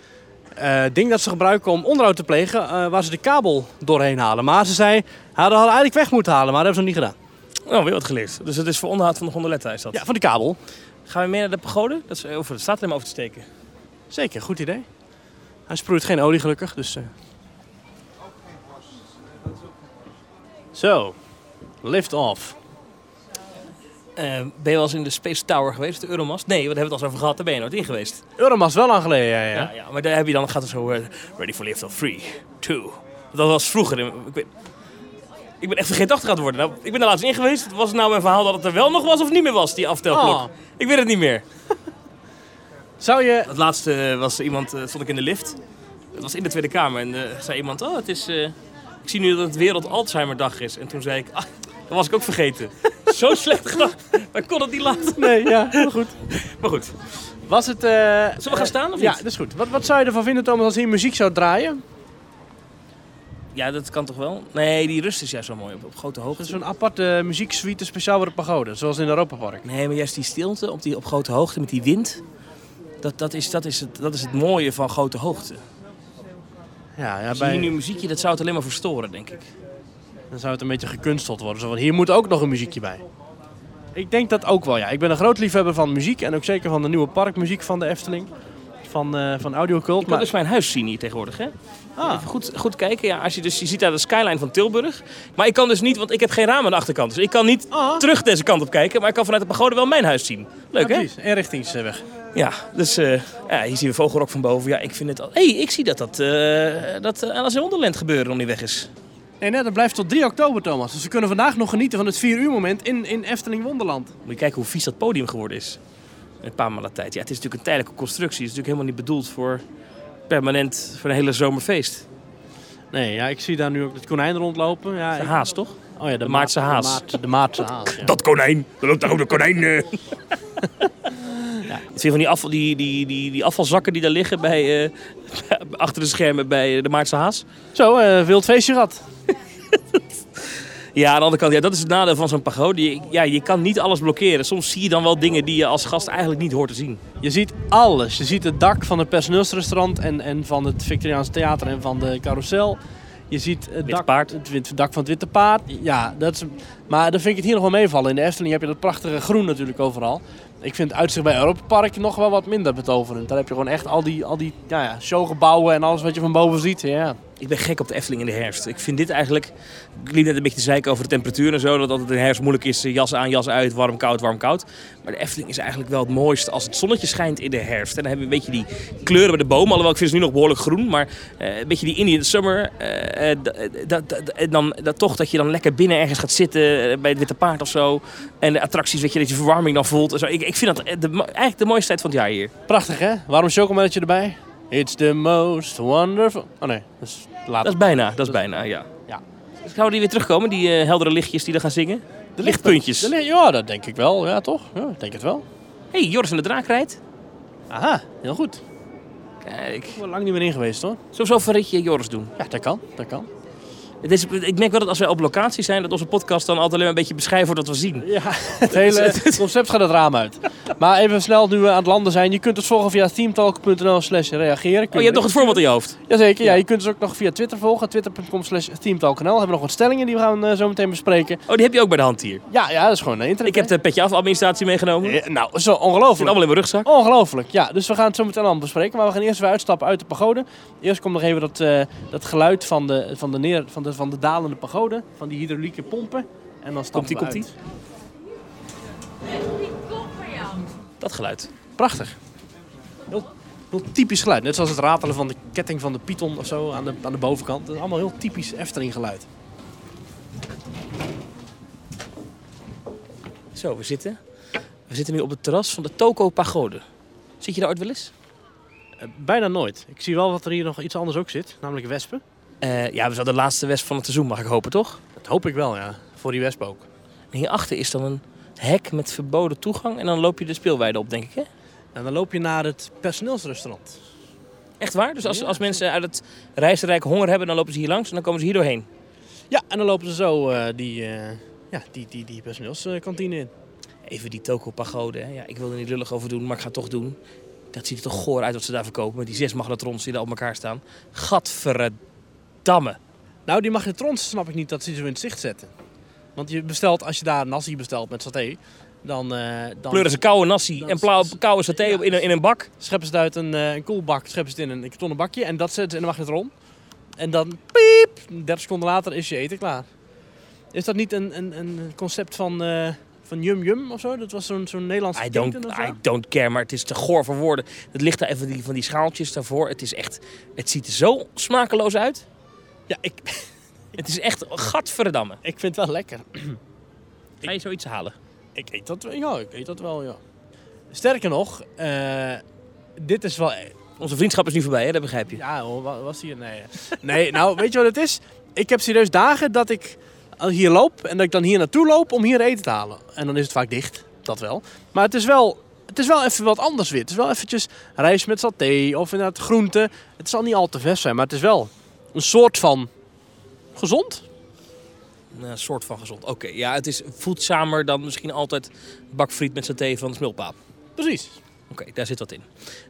eh, ding dat ze gebruiken om onderhoud te plegen, eh, waar ze de kabel doorheen halen. Maar ze zei, hadden hadden eigenlijk weg moeten halen, maar dat hebben ze nog niet gedaan. Oh, weer wat geleerd. Dus het is voor onderhoud van de Gondoletta is dat. Ja, van de kabel. Gaan we meer naar de pagode? Dat is over, het staat er maar over te steken. Zeker, goed idee. Hij sproeit geen olie gelukkig, dus... eh. Zo, lift off. Eh, ben je wel eens in de Space Tower geweest, de Euromast? Nee, want daar hebben we het al over gehad. Daar ben je nooit in geweest. Euromast wel lang geleden, ja, ja. Ja, ja maar daar heb je dan, gaat het zo, eh, ready for lift off, 3, 2. Dat was vroeger. in- Ik ben, ik ben echt vergeten achter gaan worden. Nou, ik ben er laatst in geweest. Was het nou mijn verhaal dat het er wel nog was of niet meer was, die aftelklok? Oh. Ik weet het niet meer. Zou je... Het laatste eh, was iemand, eh, stond ik in de lift. Het was in de Tweede Kamer en eh, zei iemand, oh het is, ik zie nu dat het Wereld Alzheimer dag is. En toen zei ik, ah, dat was ik ook vergeten. Zo slecht gedacht, maar kon het niet laten. Nee, ja, heel goed. Maar goed, Was het... zullen we gaan staan of Ja, dat is goed. Wat, wat zou je ervan vinden, Thomas, als hier muziek zou draaien? Ja, dat kan toch wel? Nee, die rust is juist zo mooi op, op grote hoogte. Zo'n aparte muzieksuite speciaal voor de pagode, zoals in Europa Park. Nee, maar juist die stilte op, die, op grote hoogte met die wind. Dat, dat, is, dat, is het, dat is het mooie van grote hoogte. Ja, ja bij, hier nu muziekje, dat zou het alleen maar verstoren, denk ik. dan zou het een beetje gekunsteld worden. Zo van, hier moet ook nog een muziekje bij. Ik denk dat ook wel, ja. Ik ben een groot liefhebber van muziek en ook zeker van de nieuwe parkmuziek van de Efteling. Van, eh van Audiocult. Je kan dus mijn huis zien hier tegenwoordig, hè? Ah. Even goed, goed kijken. Ja, als je, dus, je ziet daar de skyline van Tilburg. Maar ik kan dus niet, want ik heb geen raam aan de achterkant. Dus ik kan niet Ah. terug deze kant op kijken. Maar ik kan vanuit de pagode wel mijn huis zien. Leuk, Ja, hè? precies. Inrichtingsweg. Ja, dus eh, ja, hier zien we Vogelrok van boven. Ja, ik vind het al... hey, ik zie dat dat, eh dat Alice in Wonderland gebeuren nog niet weg is. Nee, nee, dat blijft tot 3 oktober, Thomas. Dus we kunnen vandaag nog genieten van het 4 uur moment in, in Efteling Wonderland. Moet je kijken hoe vies dat podium geworden is. Een paar maanden tijd. Ja, het is natuurlijk een tijdelijke constructie. Het is natuurlijk helemaal niet bedoeld voor permanent, voor een hele zomerfeest. Nee, ja, ik zie daar nu ook het konijn rondlopen. Ja, De ik- haas, toch? Oh ja, de, de Maartse Ma- haas. De, Maart- de Maartse haas, ja. Dat konijn, dat loopt daar ook de konijn. eh. ja. Het zijn van die, afval, die, die, die, die afvalzakken die daar liggen bij, eh, achter de schermen bij eh, de Maartse Haas. Zo, eh wild feestje gehad. Ja, aan de andere kant, ja, dat is het nadeel van zo'n pagode. Je, ja, je kan niet alles blokkeren. Soms zie je dan wel dingen die je als gast eigenlijk niet hoort te zien. Je ziet alles. Je ziet het dak van het personeelsrestaurant en, en van het Victoriaans Theater en van de carousel. Je ziet het dak. Het, dak van het Witte Paard. Ja, dat is, maar dan vind ik het hier nog wel meevallen. In de Efteling heb je dat prachtige groen natuurlijk overal. Ik vind het uitzicht bij Europa Park nog wel wat minder betoverend. Daar heb je gewoon echt al die, al die ja, ja, showgebouwen en alles wat je van boven ziet. Ja. Ik ben gek op de Efteling in de herfst. Ik vind dit eigenlijk... Ik liep net een beetje te zeiken over de temperatuur en zo. Dat altijd in de herfst moeilijk is. eh, Jas aan, jas uit, warm, koud, warm, koud. Maar de Efteling is eigenlijk wel het mooiste als het zonnetje schijnt in de herfst. En dan hebben we een beetje die kleuren bij de bomen. Alhoewel, ik vind ze nu nog behoorlijk groen. Maar eh, een beetje die Indian summer. eh, eh, en dan, dat toch dat je dan lekker binnen ergens gaat zitten. bij het Witte Paard of zo. En de attracties, weet je, dat je verwarming dan voelt. En. Ik, vind dat eigenlijk de mooiste tijd van het jaar hier. Prachtig hè? Waarom chocomelletje erbij? It's the most wonderful... Oh nee, dat is Dat is bijna, dat is bijna, ja. Ja. Gaan we die weer terugkomen, die eh, heldere lichtjes die er gaan zingen? De lichtpuntjes. De li- Ja, dat denk ik wel. Ja, toch? Ja, ik denk het wel. hey, Joris en de Draak rijdt. Aha, heel goed. Kijk. Ik ben lang niet meer in geweest hoor. Zullen we zo een ritje Joris doen? Ja, dat kan. Dat kan. Het is, ik merk wel dat als wij op locatie zijn, dat onze podcast dan altijd alleen maar een beetje beschrijven wordt wat we zien. Ja, het hele concept gaat het raam uit. Maar even snel nu we aan het landen zijn. Je kunt ons volgen via teamtalk.nl slash reageren. Oh, je hebt nog het voorbeeld in je hoofd. Jazeker, ja. Ja. Je kunt ons ook nog via Twitter volgen. Twitter.com slash. We hebben nog wat stellingen die we gaan eh, zo meteen bespreken. Oh, die heb je ook bij de hand hier. Ja, ja, dat is gewoon een internet. Ik heb de petje af administratie meegenomen. Eh, Nou, zo zit ongelooflijk. allemaal in mijn rugzak. Ongelooflijk, ja. Dus we gaan het zo meteen allemaal bespreken. Maar we gaan eerst weer uitstappen uit de pagode. Eerst komt nog even dat, eh, dat geluid van de, van, de neer, van, de, van de dalende pagode. Van die hydraulieke pompen. En dan Komt-ie, we komt-ie? uit. Dat geluid. Prachtig. Heel, heel typisch geluid. Net zoals het ratelen van de ketting van de Python of zo aan de, aan de bovenkant. Dat is allemaal heel typisch Efteling geluid. Zo, we zitten. We zitten nu op het terras van de Toko Pagode. Zit je daar ooit wel eens? Eh, bijna nooit. Ik zie wel dat er hier nog iets anders ook zit. Namelijk wespen. Eh, ja, we zijn de laatste west van het seizoen, mag ik hopen, toch? Dat hoop ik wel, ja. Voor die wespen ook. En hierachter is dan een hek met verboden toegang. En dan loop je de speelweide op, denk ik, hè? En dan loop je naar het personeelsrestaurant. Echt waar? Dus als, Ja, als mensen uit het reizenrijk honger hebben, dan lopen ze hier langs en dan komen ze hier doorheen. Ja, en dan lopen ze zo eh, die, eh, ja, die, die, die personeelskantine in. Even die Toko Pagode. Hè? Ja, ik wil er niet lullig over doen, maar ik ga het toch doen. Dat ziet er toch goor uit wat ze daar verkopen. Met die zes magnetrons die daar op elkaar staan. Gadverdamme. Nou, die magnetrons snap ik niet dat ze die zo in het zicht zetten. Want je bestelt, als je daar nasi bestelt met saté, dan, eh dan Pleuren ze koude nasi en koude saté Ja. op in, een, in een bak. scheppen ze het uit een, eh, een koelbak, scheppen ze het in een kartonnen bakje en dat zetten ze in de magnetron. En dan piep, 30 seconden later is je eten klaar. Is dat niet een, een, een concept van, eh van Yum Yum of zo? Dat was zo'n zo'n Nederlandse I don't, keten of zo? I don't care, maar het is te goor voor woorden. Het ligt daar even die, van die schaaltjes daarvoor. Het is echt, het ziet er zo smakeloos uit. Ja, ik, Het is echt gadverdamme. ik vind het wel lekker. Ga je zoiets halen? Ik eet dat wel, ja, ik eet dat wel, ja. Sterker nog, eh, dit is wel... Onze vriendschap is nu voorbij, hè? dat begrijp je. Ja hoor, wa- was hier? Nee. Nee, nou, weet je wat het is? Ik heb serieus dagen dat ik hier loop en dat ik dan hier naartoe loop om hier eten te halen. En dan is het vaak dicht, dat wel. Maar het is wel, het is wel even wat anders weer. Het is wel eventjes rijst met saté of inderdaad groenten. Het zal niet al te vers zijn, maar het is wel een soort van gezond. Een soort van gezond. Oké, ja, het is voedzamer dan misschien altijd bakfriet met saté van de smulpaap. Precies. Oké, daar zit wat in.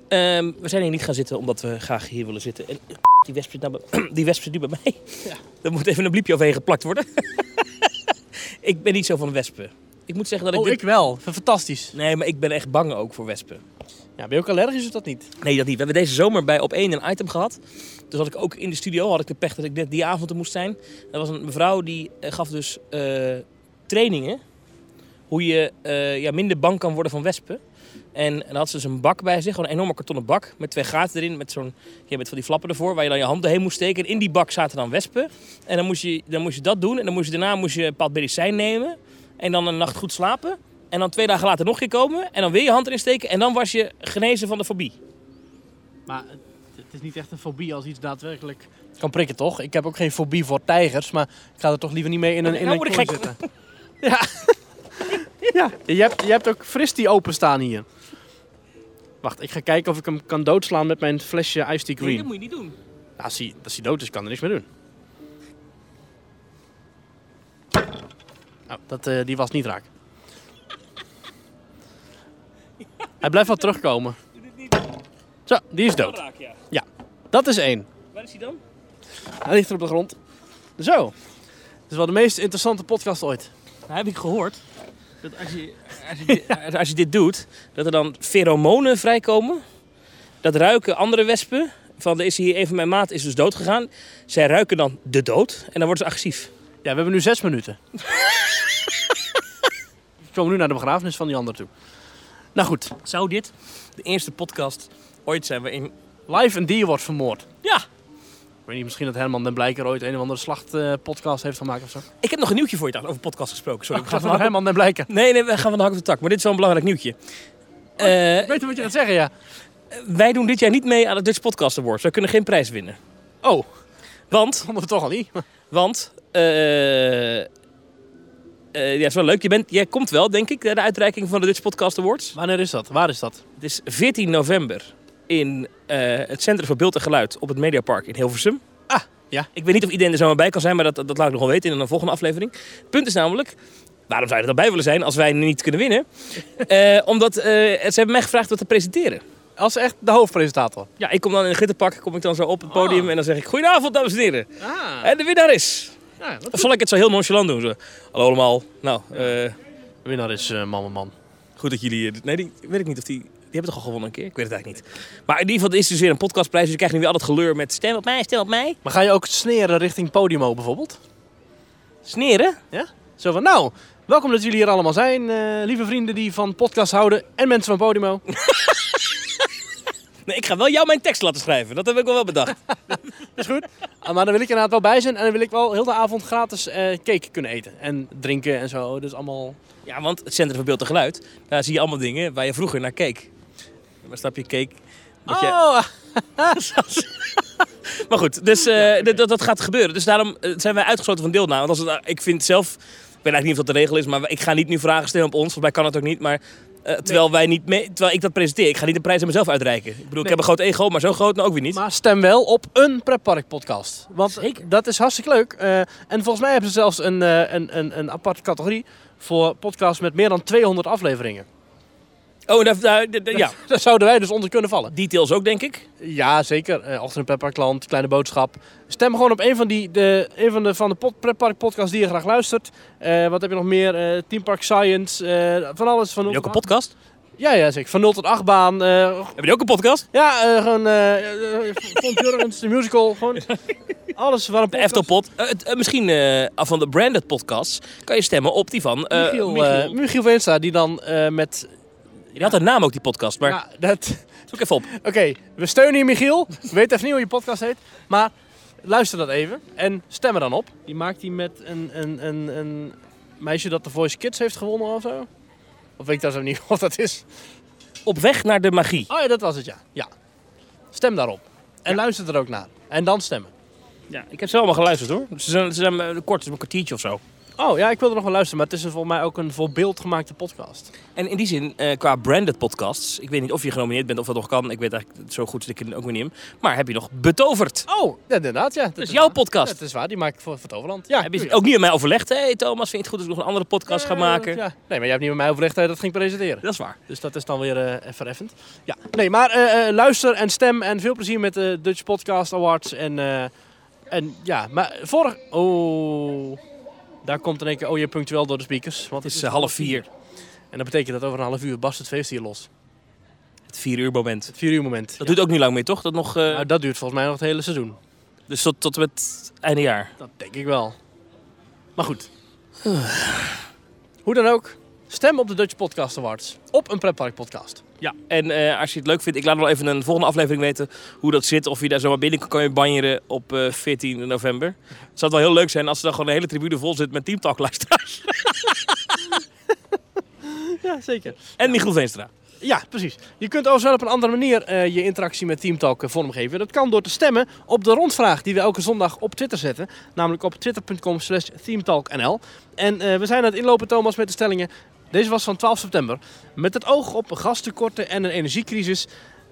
Ehm, we zijn hier niet gaan zitten omdat we graag hier willen zitten. En die wesp zit, nou die wesp zit nu bij mij. Ja. Er moet even een bliepje overheen geplakt worden. ik ben niet zo van wespen. Ik moet zeggen dat ik, Oh, dit- ik wel. Fantastisch. Nee, maar ik ben echt bang ook voor wespen. Ja, ben je ook allergisch of dat niet? Nee, dat niet. We hebben deze zomer bij Op 1 een item gehad. Dus had ik ook in de studio, had ik de pech dat ik net die avond er moest zijn. Er was een mevrouw die eh, gaf dus eh, trainingen. Hoe je eh, ja, minder bang kan worden van wespen. En, en dan had ze dus een bak bij zich, gewoon een enorme kartonnen bak. Met twee gaten erin, met zo'n ja, met van die flappen ervoor, waar je dan je handen heen moest steken. En in die bak zaten dan wespen. En dan moest je, dan moest je dat doen. En dan moest je, daarna moest je een bepaald medicijn nemen. En dan een nacht goed slapen. En dan twee dagen later nog een keer komen. En dan weer je hand erin steken. En dan was je genezen van de fobie. Maar het, is niet echt een fobie als iets daadwerkelijk kan prikken, toch? Ik heb ook geen fobie voor tijgers, maar ik ga er toch liever niet mee in een, in Nou een word ik kooi gek. zitten. Ja. ja, je hebt, je hebt ook fristie openstaan hier. Wacht, ik ga kijken of ik hem kan doodslaan met mijn flesje Ice Tea Nee, Green. dat moet je niet doen. Ja, als, hij, als hij dood is, kan er niks meer doen. Nou, dat, eh, die was niet raak. Hij blijft wel terugkomen. Doe dit niet. Zo, die is dood. Ja. Dat is één. Waar is hij dan? Hij ligt er op de grond. Zo. Het is wel de meest interessante podcast ooit. Nou, heb ik gehoord dat als je, als, je dit, als je dit doet, dat er dan pheromonen vrijkomen. Dat ruiken andere wespen. Van, er is hier een van mijn maat is dus dood gegaan. Zij ruiken dan de dood en dan worden ze agressief. Ja, we hebben nu zes minuten. we komen nu naar de begrafenis van die ander toe. Nou goed, Zou dit de eerste podcast ooit zijn waarin... live een dier wordt vermoord. Ja, Ik weet niet, misschien dat Herman den Blijker ooit een of andere slachtpodcast heeft gemaakt of zo. ik heb nog een nieuwtje voor je over podcast gesproken. Sorry, we gaan Gaat van hak Herman den Blijker. Nee, nee, we gaan van de hak op de tak. Maar dit is wel een belangrijk nieuwtje. Eh, Weet je wat je gaat zeggen, ja? wij doen dit jaar niet mee aan de Dutch Podcast Awards. Wij kunnen geen prijs winnen. Oh, Want vonden we toch al niet. Want, eh eh, ja, is wel leuk. Je bent, jij komt wel, denk ik, naar de uitreiking van de Dutch Podcast Awards. Wanneer is dat? Waar is dat? Het is 14 november in eh, het Centrum voor Beeld en Geluid op het Mediapark in Hilversum. Ah, ja. Ik weet niet of iedereen er zomaar bij kan zijn, maar dat, dat laat ik nog wel weten in een volgende aflevering. Het punt is namelijk, waarom zou je er dan bij willen zijn als wij niet kunnen winnen? Eh, omdat ze hebben mij gevraagd wat te presenteren. Als echt de hoofdpresentator. Ja, ik kom dan in een glitterpak, kom ik dan zo op het podium Ah. en dan zeg ik, goedenavond dames en heren. Ah, En de winnaar is... ja, Of zal ik het zo heel nonchalant doen? Zo, Hallo allemaal. Nou, eh, De winnaar is uh, man, man. goed dat jullie... eh, Nee, die weet ik niet of die... Die hebben toch al gewonnen een keer? Ik weet het eigenlijk niet. Maar in ieder geval, is dus weer een podcastprijs. Dus je krijgt nu weer al het geleur met stem op mij, stem op mij. Maar ga je ook sneren richting Podimo bijvoorbeeld? Sneren? Zo van, nou, welkom dat jullie hier allemaal zijn. eh, lieve vrienden die van podcast houden en mensen van Podimo. Nee, ik ga wel jou mijn tekst laten schrijven. Dat heb ik wel wel bedacht. is goed. Ah, maar dan wil ik inderdaad wel bij zijn. En dan wil ik wel heel de avond gratis eh, cake kunnen eten. En drinken en zo. Dus allemaal... Ja, want het Centrum voor Beeld en Geluid, daar zie je allemaal dingen waar je vroeger naar keek. Maar snap je, keek... dat je- Oh, Maar goed, dus eh, dat, dat gaat gebeuren. Dus daarom eh, zijn wij uitgesloten van deelname. Want als het, ik vind zelf, ik weet eigenlijk niet of dat de regel is, maar ik ga niet nu vragen stellen op ons. Volgens mij kan het ook niet. Maar eh, terwijl, wij niet mee, terwijl ik dat presenteer, ik ga niet de prijs aan mezelf uitreiken. Ik bedoel, ik heb een groot ego, maar zo groot nou ook weer niet. maar stem wel op een pretpark podcast. Want Zeker. dat is hartstikke leuk. Eh, en volgens mij hebben ze zelfs een, eh, een, een, een aparte categorie voor podcasts met meer dan 200 afleveringen. Oh, daar, daar, daar- ja, Daar zouden wij dus onder kunnen vallen. details ook, denk ik. Ja, zeker. Eh Achter een pretparkland, kleine boodschap. Stem gewoon op een van, die, de, een van de, van de pretpark podcasts die je graag luistert. Eh, wat heb je nog meer? Eh Team Park Science. van alles. Van Heb je ook een 0 tot podcast? 8. Ja, ja, zeker. Van 0 tot 8 baan. eh, Heb je ook een podcast? ja, gewoon Font Jurgens, de musical. Gewoon alles waar een De podcast... Eh, het- eh, misschien van de branded podcasts kan je stemmen op die van Michiel, Michiel. Michiel Veenstra, die dan met... Die had een naam ook, die podcast. Maar Ja, dat... zoek even op. Oké, we steunen je Michiel. Ik weet even niet hoe je podcast heet. Maar luister dat even en stem er dan op. Die maakt die met een, een, een, een meisje dat de Voice Kids heeft gewonnen of zo. Of weet ik dat zo niet of dat is. Op weg naar de magie. Oh ja, dat was het ja. ja. Stem daarop. En luister er ook naar. En dan stemmen. Ja, ik heb ze allemaal geluisterd hoor. Ze zijn, ze zijn eh, kort, een kwartiertje of zo. Oh ja, ik wilde nog wel luisteren. Maar het is een, volgens mij ook een voor beeld gemaakte podcast. En in die zin, eh, qua branded podcasts, ik weet niet of je genomineerd bent of dat nog kan. Ik weet eigenlijk zo goed zit ik er ook weer niet in. Maar heb je nog betoverd? Oh, ja, inderdaad ja. Dat is jouw podcast. Ja, dat is waar. Die maak ik voor, voor het Overland. Ja, heb je ook niet met mij overlegd? Hé hey, Thomas, vind je het goed als ik nog een andere podcast ga Eh, maken? Ja. Nee, maar jij hebt niet met mij overlegd dat dat ging presenteren. Dat is waar. Dus dat is dan weer eh even effend. Ja, nee, maar eh, eh, luister en stem en veel plezier met de Dutch Podcast Awards. En, eh, en ja, maar vorig... Oh, daar komt in één keer... Oh, je punctueel door de speakers. Want Het is eh, half vier. En dat betekent dat over een half uur barst het feest hier los. Het vier uur moment. Het vier uur moment. Dat Ja. duurt ook niet lang meer, toch? Dat nog, eh, Nou, dat duurt volgens mij nog het hele seizoen. dus tot, tot het einde jaar. Dat denk ik wel. Maar goed. Hoe dan ook. Stem op de Dutch Podcast Awards. Op een pretpark podcast. Ja, en eh, als je het leuk vindt, ik laat wel even een volgende aflevering weten hoe dat zit. Of je daar zomaar binnen kan je banjeren op eh 14 november. Het zou wel heel leuk zijn als er dan gewoon een hele tribune vol zit met Teamtalk luisteraars. Ja, zeker. En Michiel Veenstra. Ja, precies. Je kunt overigens wel op een andere manier eh, je interactie met Teamtalk vormgeven. Dat kan door te stemmen op de rondvraag die we elke zondag op Twitter zetten. Namelijk op twitter.com slash teamtalknl. En we zijn aan het inlopen, Thomas, met de stellingen. Deze was van 12 september. Met het oog op gastekorten en een energiecrisis...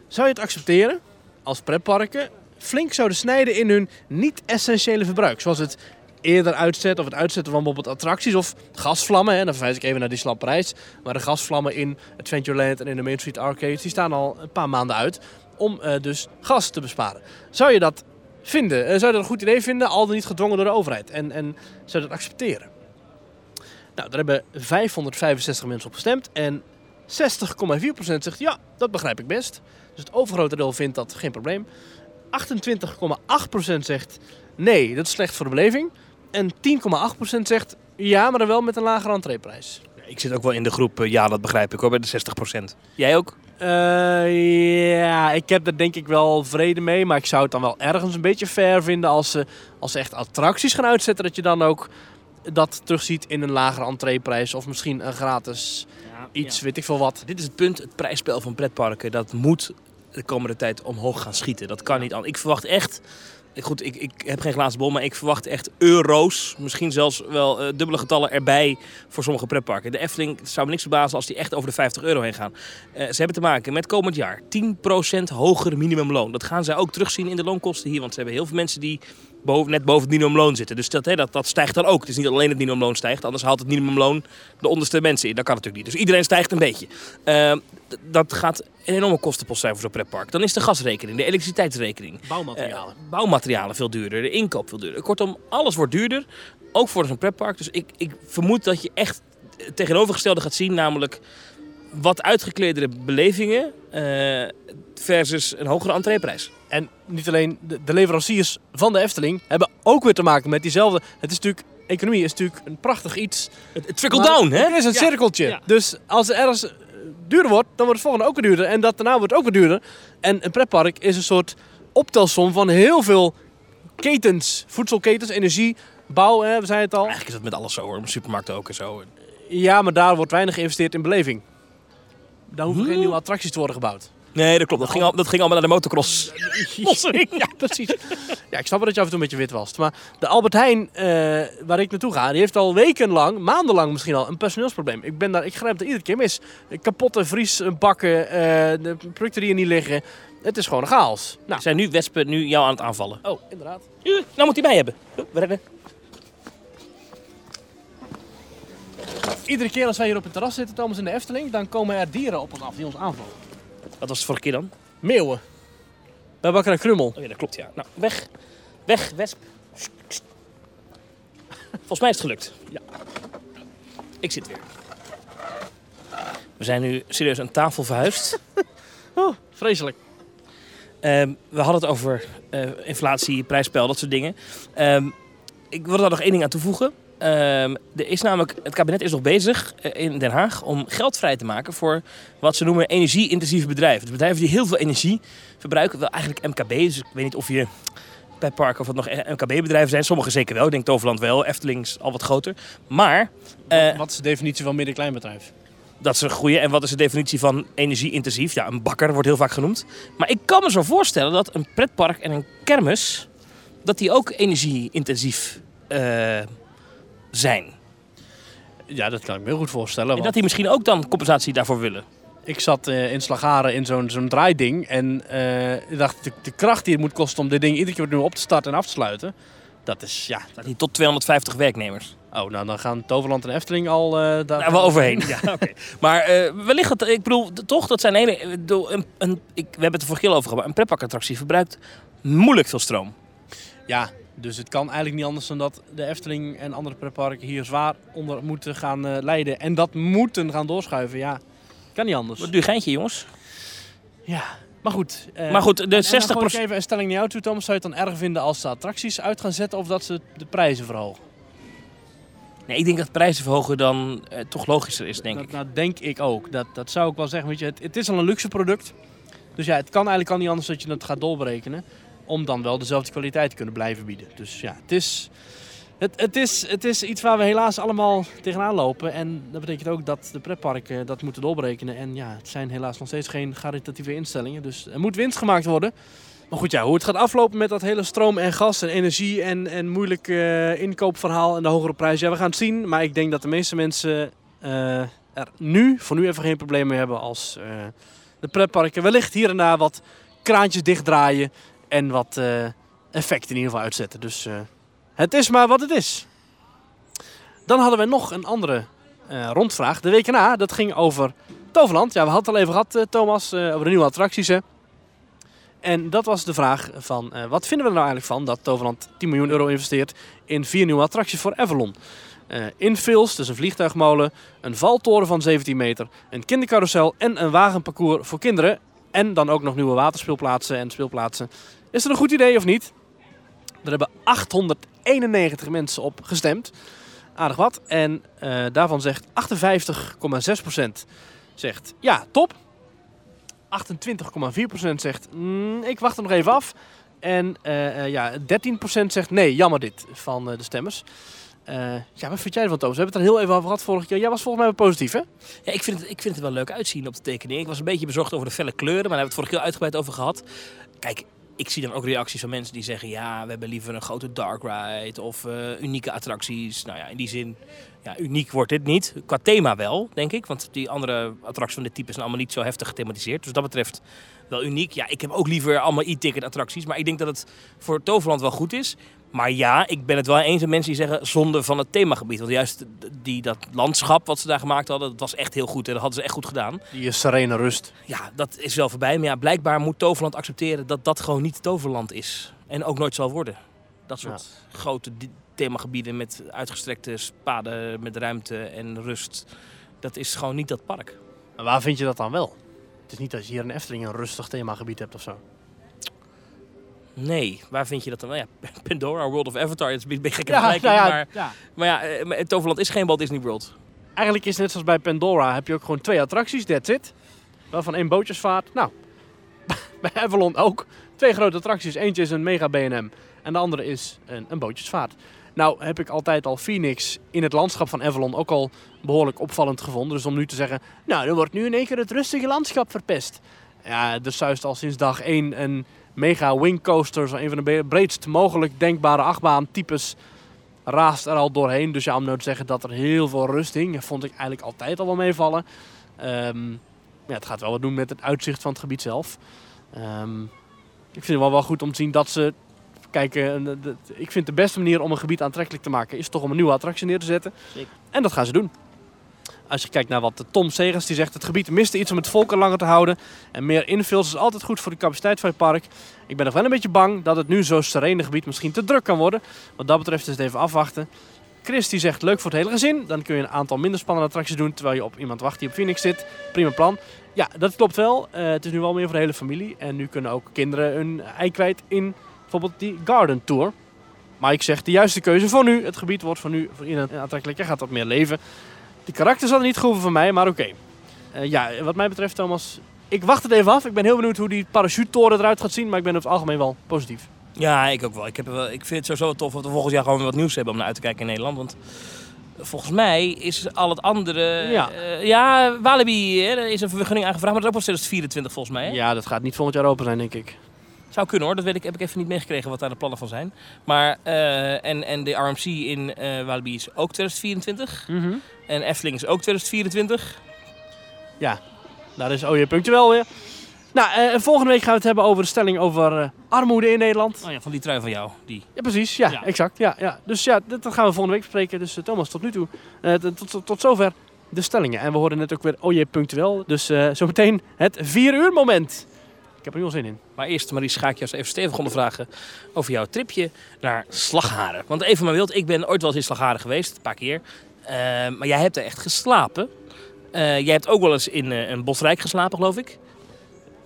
zou je het accepteren als pretparken flink zouden snijden in hun niet-essentiële verbruik. Zoals het eerder uitzetten of het uitzetten van bijvoorbeeld attracties of gasvlammen. Hè. Dan verwijs ik even naar Disneyland Parijs. Maar de gasvlammen in Adventureland en in de Main Street Arcades... die staan al een paar maanden uit om eh, dus gas te besparen. Zou je dat vinden? Eh, zou je dat een goed idee vinden, al dan niet gedwongen door de overheid? En, en zou je dat accepteren? Nou, daar hebben 565 mensen op gestemd. En 60,4% zegt ja, dat begrijp ik best. Dus het overgrote deel vindt dat geen probleem. 28,8% zegt nee, dat is slecht voor de beleving. En 10,8% zegt ja, maar dan wel met een lagere entreeprijs. Ik zit ook wel in de groep, eh, ja dat begrijp ik hoor, bij de 60%. Jij ook? Eh, ja, ik heb er denk ik wel vrede mee. Maar ik zou het dan wel ergens een beetje fair vinden als ze, als ze echt attracties gaan uitzetten. Dat je dan ook dat terugziet in een lagere entreeprijs. Of misschien een gratis iets, weet ik veel wat. Dit is het punt, het prijsspel van pretparken, dat moet de komende tijd omhoog gaan schieten. Dat kan niet anders. Ik verwacht echt, goed, ik, ik heb geen glazen bol, maar ik verwacht echt euro's. Misschien zelfs wel eh, dubbele getallen erbij voor sommige pretparken. De Efteling zou me niks verbazen als die echt over de 50 euro heen gaan. Eh, ze hebben te maken met komend jaar 10% hoger minimumloon. Dat gaan zij ook terugzien in de loonkosten hier, want ze hebben heel veel mensen die boven, net boven het minimumloon zitten. Dus dat, hè, dat, dat stijgt dan ook. Het is niet alleen het minimumloon stijgt, anders haalt het minimumloon de onderste mensen in. Dat kan natuurlijk niet. Dus iedereen stijgt een beetje. Uh, d- dat gaat een enorme kostenpost zijn voor zo'n pretpark. Dan is de gasrekening, de elektriciteitsrekening, Bouwmaterialen. eh, bouwmaterialen veel duurder, de inkoop veel duurder. Kortom, alles wordt duurder, ook voor zo'n pretpark. Dus ik, ik vermoed dat je echt het tegenovergestelde gaat zien, namelijk wat uitgekleedere belevingen eh, versus een hogere entreeprijs. En niet alleen de, de leveranciers van de Efteling hebben ook weer te maken met diezelfde. Het is natuurlijk, economie is natuurlijk een prachtig iets. Het, het trickle down, hè? Het is een Ja. cirkeltje. Ja. Dus als er ergens eh, duurder wordt, dan wordt het volgende ook weer duurder. En dat daarna wordt ook weer duurder. En een pretpark is een soort optelsom van heel veel ketens. Voedselketens, energie, bouw, hè, we zeiden het al. Eigenlijk is dat met alles zo hoor, supermarkten ook en zo. Ja, maar daar wordt weinig geïnvesteerd in beleving. Daar hoeven geen nieuwe attracties te worden gebouwd. Nee, dat klopt. Dat ging, al, dat ging allemaal naar de motocross. ja, precies. Ja, ik snap wel dat je af en toe een beetje wit was. Maar de Albert Heijn, eh, waar ik naartoe ga, die heeft al wekenlang, maandenlang misschien al, een personeelsprobleem. Ik, ben daar, ik grijp er iedere keer mis. Kapotte vriesbakken, eh de producten die er niet liggen. Het is gewoon een chaos. Nou, zijn nu wespen nu jou aan het aanvallen. oh, inderdaad. Uh, nou moet hij bij hebben. Uh, we redden. Iedere keer als wij hier op het terras zitten, Thomas in de Efteling, dan komen er dieren op ons af die ons aanvallen. Wat was het vorige keer dan? Meeuwen. Bij Bakker en Krummel. Oh ja, dat klopt ja. Nou, weg. Weg, wesp. Volgens mij is het gelukt. Ja. Ik zit weer. We zijn nu serieus aan tafel verhuisd. Oh, vreselijk. Ehm, we hadden het over eh, inflatie, prijsspel, dat soort dingen. Ehm, ik wil daar nog één ding aan toevoegen. Ehm, er is namelijk, het kabinet is nog bezig eh, in Den Haag om geld vrij te maken voor wat ze noemen energie-intensieve bedrijven. Dus bedrijven die heel veel energie verbruiken, wel eigenlijk MKB. Dus ik weet niet of je bij parken of het nog MKB-bedrijven zijn. Sommige zeker wel. Ik denk Toverland wel. Efteling is al wat groter. Maar eh, Wat is de definitie van midden-kleinbedrijf? dat is een goede. En wat is de definitie van energie-intensief? Ja, een bakker wordt heel vaak genoemd. Maar ik kan me zo voorstellen dat een pretpark en een kermis... dat die ook energie-intensief eh, zijn. Ja, dat kan ik me heel goed voorstellen. En want- dat die misschien ook dan compensatie daarvoor willen. Ik zat eh, in Slagaren in zo'n zo'n draaiding. En eh, ik dacht, de, de kracht die het moet kosten om dit ding iedere keer opnieuw op te starten en af te sluiten. Dat is, ja... Dat die tot 250 werknemers. Oh, nou dan gaan Toverland en Efteling al eh, daar... Daar wel overheen. Ja, oké. Maar wellicht, dat, ik bedoel, toch, dat zijn hele... Een, een, ik, we hebben het er vorige keer over gehad. Een pretparkattractie verbruikt moeilijk veel stroom. Ja, dus het kan eigenlijk niet anders dan dat de Efteling en andere pretparken hier zwaar onder moeten gaan eh, lijden. En dat moeten gaan doorschuiven, ja. Kan niet anders. Wat duur geintje, jongens. Ja, maar goed. eh, Maar goed, de en dan 60 gooi ik even een stelling naar jou toe, Thomas. Zou je het dan erg vinden als ze attracties uit gaan zetten of dat ze de prijzen verhogen? Nee, ik denk dat prijzen verhogen dan eh, toch logischer is, denk dat, ik. Dat denk ik ook. Dat, dat zou ik wel zeggen. Weet je, het, het is al een luxe product. Dus ja, het kan eigenlijk al niet anders dat je het gaat doorberekenen. Om dan wel dezelfde kwaliteit te kunnen blijven bieden. Dus ja, het is, het, het is, het is iets waar we helaas allemaal tegenaan lopen. En dat betekent ook dat de pretparken dat moeten doorberekenen. En ja, het zijn helaas nog steeds geen caritatieve instellingen. Dus er moet winst gemaakt worden. Maar goed, ja, hoe het gaat aflopen met dat hele stroom en gas en energie en, en moeilijk eh, inkoopverhaal en de hogere prijs. Ja, we gaan het zien. Maar ik denk dat de meeste mensen eh, er nu, voor nu even geen probleem mee hebben als eh, de pretparken wellicht hier en daar wat kraantjes dichtdraaien en wat eh, effecten in ieder geval uitzetten. Dus eh, het is maar wat het is. Dan hadden we nog een andere eh, rondvraag. De week erna, dat ging over Toverland. Ja, we hadden het al even gehad, eh, Thomas, over de nieuwe attracties. Hè? En dat was de vraag van, wat vinden we er nou eigenlijk van dat Toverland 10 miljoen euro investeert in vier nieuwe attracties voor Avalon? Infills, dus een vliegtuigmolen, een valtoren van 17 meter, een kindercarousel en een wagenparcours voor kinderen. En dan ook nog nieuwe waterspeelplaatsen en speelplaatsen. Is dat een goed idee of niet? Er hebben 891 mensen op gestemd. Aardig wat. En eh, daarvan zegt 58,6% zegt ja, top. 28,4% zegt "Mm, ik wacht er nog even af. En eh, eh, ja, 13% zegt nee, jammer dit van de stemmers. Ja, wat vind jij ervan, Thomas? We hebben het er heel even over gehad vorige keer. Jij was volgens mij wel positief, hè? Ja, ik, vind het, ik vind het wel leuk uitzien op de tekening. Ik was een beetje bezorgd over de felle kleuren, maar daar hebben we het vorige keer uitgebreid over gehad. Kijk, ik zie dan ook reacties van mensen die zeggen: ja, we hebben liever een grote dark ride of eh, unieke attracties. Nou ja, in die zin, ja, uniek wordt dit niet. Qua thema wel, denk ik, want die andere attracties van dit type zijn allemaal niet zo heftig gethematiseerd. Dus dat betreft wel uniek. Ja, ik heb ook liever allemaal e-ticket attracties, maar ik denk dat het voor Toverland wel goed is. Maar ja, ik ben het wel eens met mensen die zeggen zonde van het themagebied. Want juist die, dat landschap wat ze daar gemaakt hadden, dat was echt heel goed. En dat hadden ze echt goed gedaan. Die is serene rust. Ja, dat is wel voorbij. Maar ja, blijkbaar moet Toverland accepteren dat dat gewoon niet Toverland is. En ook nooit zal worden. Dat soort grote themagebieden met uitgestrekte spaden, met ruimte en rust. Dat is gewoon niet dat park. Maar waar vind je dat dan wel? Het is niet dat je hier in Efteling een rustig themagebied hebt of zo. Nee, waar vind je dat dan? Nou ja, Pandora, World of Avatar, het is een beetje gekke vergelijking. nou ja, maar, ja. maar ja, eh, maar Toverland is geen Walt Disney World. Eigenlijk is het net zoals bij Pandora heb je ook gewoon twee attracties, that's it. Waarvan één bootjesvaart. Nou, bij Avalon ook. Twee grote attracties. Eentje is een mega B&M en de andere is een, een bootjesvaart. Nou heb ik altijd al Phoenix in het landschap van Avalon ook al behoorlijk opvallend gevonden. Dus om nu te zeggen, nou er wordt nu in één keer het rustige landschap verpest. Ja, er zuist al sinds dag één een mega wingcoaster, zo een van de breedst mogelijk denkbare achtbaan-types, raast er al doorheen. Dus ja, om nou te zeggen dat er heel veel rust hing, vond ik eigenlijk altijd al wel meevallen. Ehm, ja, het gaat wel wat doen met het uitzicht van het gebied zelf. Ehm, ik vind het wel, wel goed om te zien dat ze... Kijk, ik vind de beste manier om een gebied aantrekkelijk te maken... is toch om een nieuwe attractie neer te zetten. Zeker. En dat gaan ze doen. Als je kijkt naar wat Tom Segers die zegt... het gebied miste iets om het volk er langer te houden. En meer infills is altijd goed voor de capaciteit van het park. Ik ben nog wel een beetje bang dat het nu zo serene gebied misschien te druk kan worden. Wat dat betreft is het even afwachten. Chris die zegt leuk voor het hele gezin. Dan kun je een aantal minder spannende attracties doen... terwijl je op iemand wacht die op Phoenix zit. Prima plan. Ja, dat klopt wel. Eh, het is nu wel meer voor de hele familie. En nu kunnen ook kinderen hun ei kwijt in bijvoorbeeld die Garden Tour. Maar ik zeg, de juiste keuze voor nu. Het gebied wordt voor nu voor iedereen aantrekkelijk. Gaat wat meer leven. De karakters hadden niet gehoeven van mij, maar oké. Eh, ja, wat mij betreft Thomas, ik wacht het even af. Ik ben heel benieuwd hoe die parachutetoren eruit gaat zien. Maar ik ben over het algemeen wel positief. Ja, ik ook wel. Ik, heb wel. ik vind het sowieso tof dat we volgend jaar gewoon weer wat nieuws hebben om naar uit te kijken in Nederland. Want volgens mij is al het andere... Ja. eh, ja, Walibi, hè, is een vergunning aangevraagd, maar dat is ook pas 2024 volgens mij. Hè? Ja, dat gaat niet volgend jaar open zijn, denk ik. Zou kunnen hoor, dat weet ik, heb ik even niet meegekregen wat daar de plannen van zijn. Maar, eh, en, en de RMC in eh Walibi is ook 2024. En Efteling is ook 2024. Daar is OJ punctueel weer. Nou, eh, volgende week gaan we het hebben over de stelling over eh, armoede in Nederland. Oh ja, van die trui van jou. Die. Ja, precies. Ja, Ja. exact. Ja, ja. Dus ja, dat, dat gaan we volgende week bespreken. Dus eh, Thomas, tot nu toe. tot, tot, tot, zover de stellingen. En we hoorden net ook weer OJ punctueel. Dus zometeen het 4 uur moment. Ik heb er nu al zin in. Maar eerst, Maries, ga ik jou even stevig ondervragen over jouw tripje naar Slagharen. Want even maar wild, ik ben ooit wel eens in Slagharen geweest, een paar keer. Eh, maar jij hebt er echt geslapen. Eh, jij hebt ook wel eens in eh, een bosrijk geslapen, geloof ik.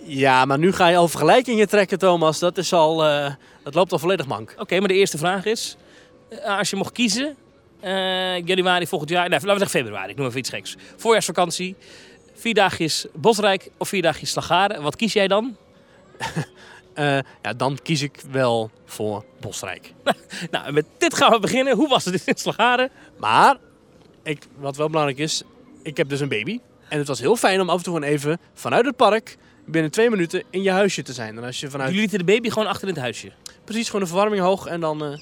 Ja, maar nu ga je al vergelijkingen trekken, Thomas. Dat is al... dat loopt al volledig mank. Oké, maar de eerste vraag is, als je mocht kiezen, januari volgend jaar. Nee, laten we zeggen februari. Ik noem even iets geks. Voorjaarsvakantie. Vier dagjes Bosrijk of vier dagjes Slagaren. Wat kies jij dan? Ja, dan kies ik wel voor Bosrijk. Nou, met dit gaan we beginnen. Hoe was het in Slagaren? Maar, ik, wat wel belangrijk is, ik heb dus een baby. En het was heel fijn om af en toe gewoon even vanuit het park binnen twee minuten in je huisje te zijn. En als je vanuit... Jullie lieten de baby gewoon achter in het huisje. Precies, gewoon de verwarming hoog en dan... eh,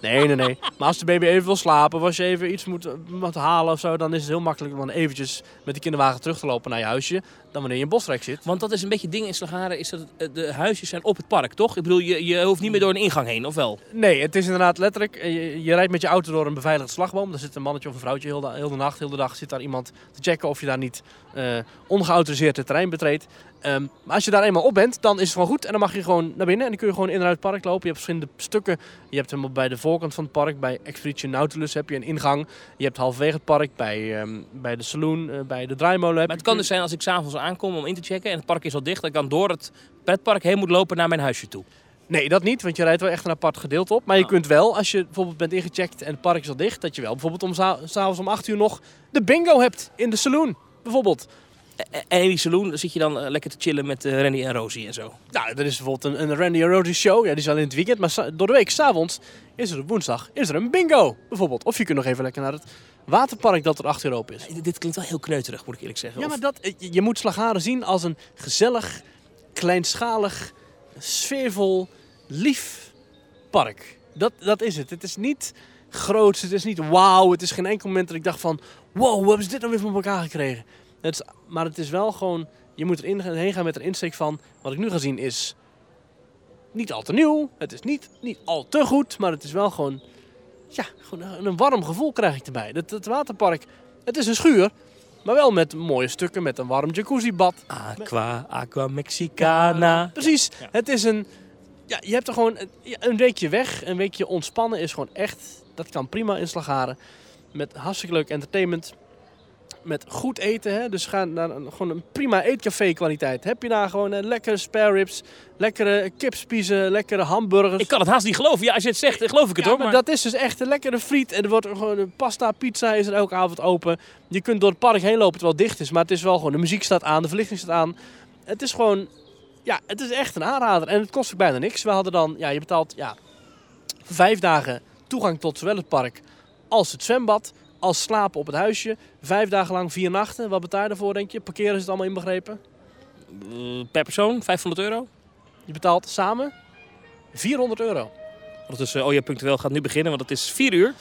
Nee, nee, nee. Maar als de baby even wil slapen, of als je even iets moet, moet halen of zo, dan is het heel makkelijk om dan eventjes met die kinderwagen terug te lopen naar je huisje. Dan wanneer je in Bosrijk zit. Want dat is een beetje het ding in Slagaren, is dat eh, de huisjes zijn op het park, toch? Ik bedoel, je, je hoeft niet meer door een ingang heen, of wel? Nee, het is inderdaad letterlijk. eh, Je, je rijdt met je auto door een beveiligde slagboom. Daar zit een mannetje of een vrouwtje heel de, heel de nacht, heel de dag zit daar iemand te checken of je daar niet eh ongeautoriseerd het terrein betreedt. Ehm, maar als je daar eenmaal op bent, dan is het gewoon goed. En dan mag je gewoon naar binnen en dan kun je gewoon in en uit het park lopen. Je hebt verschillende stukken. Je hebt hem bij de voorkant van het park, bij Expedition Nautilus heb je een ingang. Je hebt halverwege het park, bij, ehm, bij de saloon, bij de draaimolen. Maar het kan dus zijn als ik s'avonds aankom om in te checken en het park is al dicht, dat ik dan door het pretpark heen moet lopen naar mijn huisje toe. Nee, dat niet, want je rijdt wel echt een apart gedeelte op. Maar je Ah. kunt wel, als je bijvoorbeeld bent ingecheckt en het park is al dicht, dat je wel bijvoorbeeld om s'avonds om 8 uur nog de bingo hebt in de saloon. Bijvoorbeeld. En in die saloon zit je dan eh, lekker te chillen met eh, Randy en Rosie en zo. Nou, er is bijvoorbeeld een, een Randy en Rosie show. Ja, die is al in het weekend. Maar door de week, s'avonds, is er op woensdag is er een bingo. Bijvoorbeeld. Of je kunt nog even lekker naar het waterpark dat er 8 uur open is. Eh, Dit klinkt wel heel kneuterig, moet ik eerlijk zeggen. Ja, maar dat, je, je moet Slagharen zien als een gezellig, kleinschalig, sfeervol, lief park. Dat, dat is het. Het is niet groots, het is niet wauw. Het is geen enkel moment dat ik dacht van... Wow, hoe hebben ze dit nou weer van elkaar gekregen? Het is, maar het is wel gewoon... Je moet erin heen gaan met een insteek van... Wat ik nu ga zien is niet al te nieuw. Het is niet, niet al te goed. Maar het is wel gewoon... Ja, gewoon een, een warm gevoel krijg ik erbij. Het, het waterpark, het is een schuur. Maar wel met mooie stukken, met een warm jacuzzibad. Aqua, Aqua Mexicana. Precies, Ja. het is een... Ja, je hebt er gewoon een, weekje weg, een weekje ontspannen is gewoon echt... Dat kan prima in Slagharen. Met hartstikke leuk entertainment. Met goed eten, hè? dus ga naar een, gewoon een prima eetcafé kwaliteit. Heb je daar gewoon lekkere spare ribs, lekkere kipspiezen, lekkere hamburgers. Ik kan het haast niet geloven. Ja, als je het zegt, geloof ik het Ja, hoor. maar Maar dat is dus echt een lekkere friet. En er wordt gewoon een pasta, pizza is er elke avond open. Je kunt door het park heen lopen terwijl het dicht is. Maar het is wel gewoon, de muziek staat aan, de verlichting staat aan. Het is gewoon, ja, het is echt een aanrader. En het kost ook bijna niks. We hadden dan, ja, je betaalt, ja, vijf dagen toegang tot zowel het park als het zwembad. Als slapen op het huisje. Vijf dagen lang, vier nachten. Wat betaal je ervoor, denk je? Parkeren is het allemaal inbegrepen. Eh, per persoon, 500 euro. Je betaalt samen 400 euro. Ondertussen, OJA.nl gaat nu beginnen, want het is 4 uur.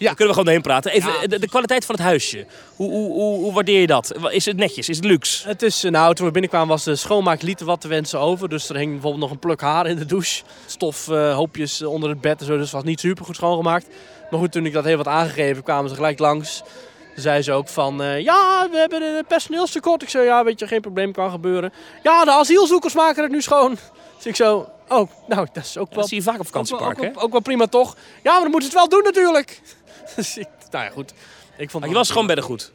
Ja. Dan kunnen we gewoon doorheen praten. Even, Ja. de, de kwaliteit van het huisje. Hoe, hoe, hoe, hoe waardeer je dat? Is het netjes? Is het luxe? Het is, eh, nou, toen we binnenkwamen was de schoonmaak wat te wensen over. Dus er hing bijvoorbeeld nog een pluk haar in de douche. Stof, eh, hoopjes onder het bed en zo. Dus het was niet super goed schoongemaakt. Maar goed, toen ik dat heel wat aangegeven, kwamen ze gelijk langs. Toen zei ze ook van, eh, ja, we hebben een personeelstekort. Ik zei, ja, weet je, geen probleem, kan gebeuren. Ja, de asielzoekers maken het nu schoon. Dus ik zo, oh, nou, dat is ook wel... Dat zie je vaak op ook, vakantieparken. ook, wel- ook wel prima toch? Ja, maar dan moeten ze het wel doen natuurlijk. Dus ik, nou ja, goed. Ik vond Maar je was gewoon beddengoed.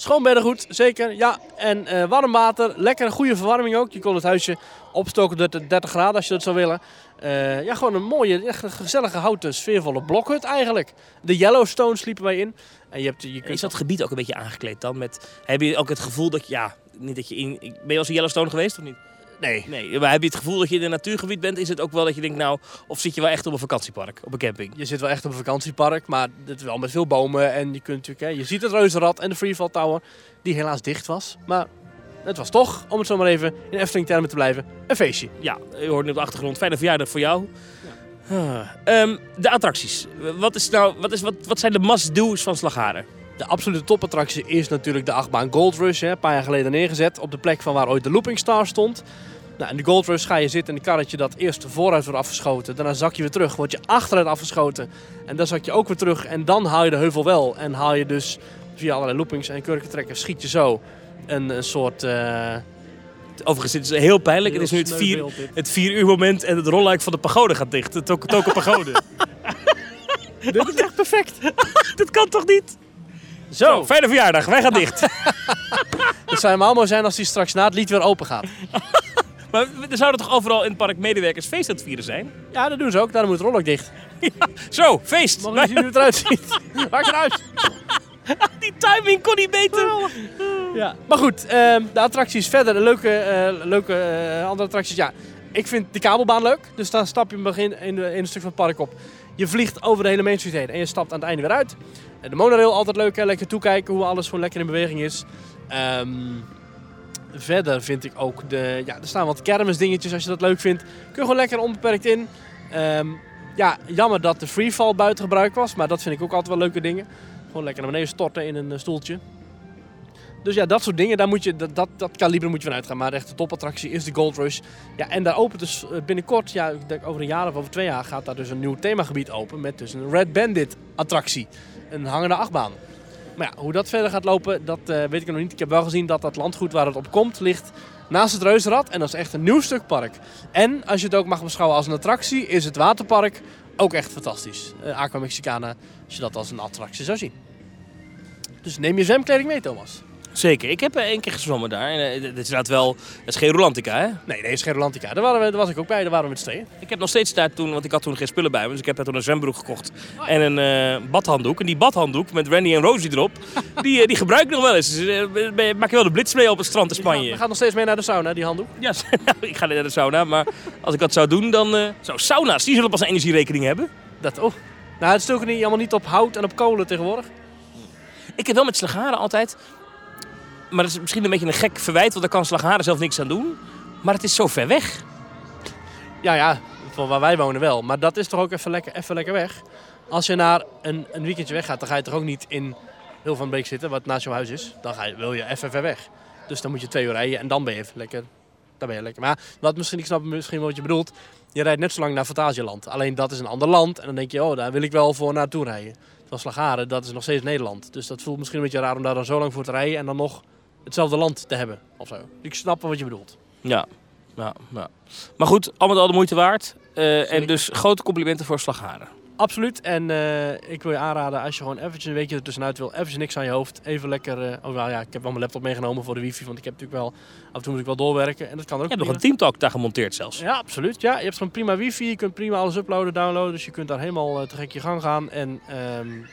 Schoon beddengoed, zeker. Ja, en eh, warm water. Lekker, goede verwarming ook. Je kon het huisje opstoken tot de 30 graden als je dat zou willen. Eh, ja, gewoon een mooie, echt een gezellige houten, sfeervolle blokhut eigenlijk. De Yellowstone sliepen wij in. En je hebt, je kunt Is dat gebied ook een beetje aangekleed dan? Met, heb je ook het gevoel dat je, ja, niet dat je in... Ben je al eens in Yellowstone geweest of niet? Nee. Nee, maar heb je het gevoel dat je in een natuurgebied bent? Is het ook wel dat je denkt, nou, of zit je wel echt op een vakantiepark, op een camping? Je zit wel echt op een vakantiepark, maar het is wel met veel bomen. En je kunt natuurlijk, hè, je ziet het reuzenrad en de Freefall Tower, die helaas dicht was. Maar het was toch, om het zo maar even in Efteling termen te blijven, een feestje. Ja, je hoort nu op de achtergrond. Fijne verjaardag voor jou. Ah, ehm, de attracties. Wat, is nou, wat, is, wat, wat zijn de must-do's van Slagharen? De absolute topattractie is natuurlijk de achtbaan Gold Rush. Hè, een paar jaar geleden neergezet op de plek van waar ooit de Looping Star stond. Nou, in de Gold Rush ga je zitten in een karretje dat eerst vooruit wordt afgeschoten. Daarna zak je weer terug, word je achteruit afgeschoten. En dan zak je ook weer terug en dan haal je de heuvel wel. En haal je dus via allerlei loopings en kurkentrekkers schiet je zo een, een soort... eh, Overigens, dit is heel pijnlijk. Het is nu het vier, dit. het vier uur moment en het rolluik van de pagode gaat dicht. De Tok- Token pagode. Dit is echt perfect. dat kan toch niet? Zo, Zo, fijne verjaardag. Wij gaan dicht. het zou helemaal mooi zijn als die straks na het lied weer open gaat. maar er zouden toch overal in het park medewerkers feest aan het vieren zijn? Ja, dat doen ze ook. Daarom moet het rolluik dicht. Zo, feest. Mag je zien hoe het eruit ziet? Maak eruit. Die timing kon niet beter. Ja. Maar goed, ehm, de attracties verder. Een leuke, eh, leuke eh, andere attracties. Ja, ik vind de kabelbaan leuk. Dus dan stap je in het begin in, de, in een stuk van het park op. Je vliegt over de hele Main Street heen en je stapt aan het einde weer uit. De monorail altijd leuk, hè? lekker toekijken hoe alles gewoon lekker in beweging is. Ehm, verder vind ik ook de, ja, er staan wat kermisdingetjes als je dat leuk vindt. Kun je gewoon lekker onbeperkt in. Ehm, ja, jammer dat de freefall buiten gebruik was, maar dat vind ik ook altijd wel leuke dingen. Gewoon lekker naar beneden storten in een eh, stoeltje. Dus ja, dat soort dingen, daar moet je, dat, dat, kaliber moet je vanuit gaan. Maar de topattractie is de Gold Rush. Ja, en daar opent dus eh, binnenkort, ja, ik denk over een jaar of over twee jaar, gaat daar dus een nieuw themagebied open. Met dus een Red Bandit attractie. Een hangende achtbaan. Maar ja, hoe dat verder gaat lopen, dat eh, weet ik nog niet. Ik heb wel gezien dat dat landgoed waar het op komt ligt naast het Reuzenrad. En dat is echt een nieuw stuk park. En als je het ook mag beschouwen als een attractie, is het waterpark ook echt fantastisch. Uh, Aqua Mexicana, als je dat als een attractie zou zien. Dus neem je zwemkleding mee, Thomas. Zeker. Ik heb eh, één keer gezwommen daar. En, uh, dit is inderdaad wel... Dat is geen Rolantica, hè? Nee, nee, het is geen Rolantica. Daar, waren we, daar was ik ook bij. Daar waren we met z'n tweeën. Ik heb nog steeds daar toen... Want ik had toen geen spullen bij me. Dus ik heb daar toen een zwembroek gekocht. En een uh, badhanddoek. En die badhanddoek met Randy en Rosie erop... die, die gebruik ik nog wel eens. Dus, maak je wel de blitz mee op het strand in Spanje. We gaan nog steeds mee naar de sauna, die handdoek. Ja, ik ga naar de sauna. Maar als ik dat zou doen, dan... Zo, sauna's, die zullen pas een energierekening hebben. Dat, oh. Nou, het is toch niet, allemaal niet op hout en op kolen tegenwoordig. Ik heb wel met Slagharen altijd... Maar dat is misschien een beetje een gek verwijt, want daar kan Slagharen zelf niks aan doen. Maar het is zo ver weg. Ja, ja, van waar wij wonen wel. Maar dat is toch ook even lekker, even lekker weg. Als je naar een, een weekendje weg gaat, dan ga je toch ook niet in Heel van Beek zitten, wat naast jouw huis is. Dan ga je, wil je even ver weg. Dus dan moet je twee uur rijden en dan ben je even lekker. Dan ben je lekker. Maar wat misschien, ik snap misschien wat je bedoelt. Je rijdt net zo lang naar Fantasieland. Alleen dat is een ander land. En dan denk je, oh, daar wil ik wel voor naartoe rijden. Terwijl Slagharen, dat is nog steeds Nederland. Dus dat voelt misschien een beetje raar om daar dan zo lang voor te rijden. En dan nog hetzelfde land te hebben. Of zo. Ik snap wat je bedoelt. Ja. Ja, ja. Maar goed, allemaal al de moeite waard. Uh, en dus grote complimenten voor Slagharen. Absoluut. En uh, ik wil je aanraden, als je gewoon eventjes een weekje ertussenuit wil, eventjes niks aan je hoofd. Even lekker, uh, oh well, ja, ik heb wel mijn laptop meegenomen voor de wifi, want ik heb natuurlijk wel, af en toe moet ik wel doorwerken. En dat kan ook Je hebt nog een Teamtalk daar gemonteerd zelfs. Ja, absoluut. Ja, je hebt gewoon prima wifi, je kunt prima alles uploaden, downloaden. Dus je kunt daar helemaal te gek je gang gaan. En um,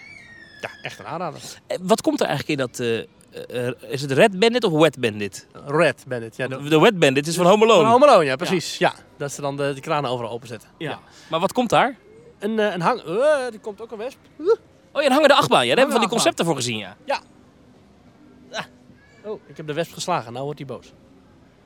ja, echt een aanrader. Wat komt er eigenlijk in dat... Uh, is het Red Bandit of Wet Bandit? Red Bandit, ja. De, de Wet Bandit is van Home Alone. Van Home Alone, ja, precies. Ja. ja dat ze dan de, de kranen overal openzetten. Ja. ja. Maar wat komt daar? Een, een hang... Uh, er komt ook een wesp. Uh. Oh ja, een hangende achtbaan. Ja, daar hebben we van die concepten voor gezien, ja. Ja. Ah. Oh, ik heb de wesp geslagen. Nou wordt hij boos.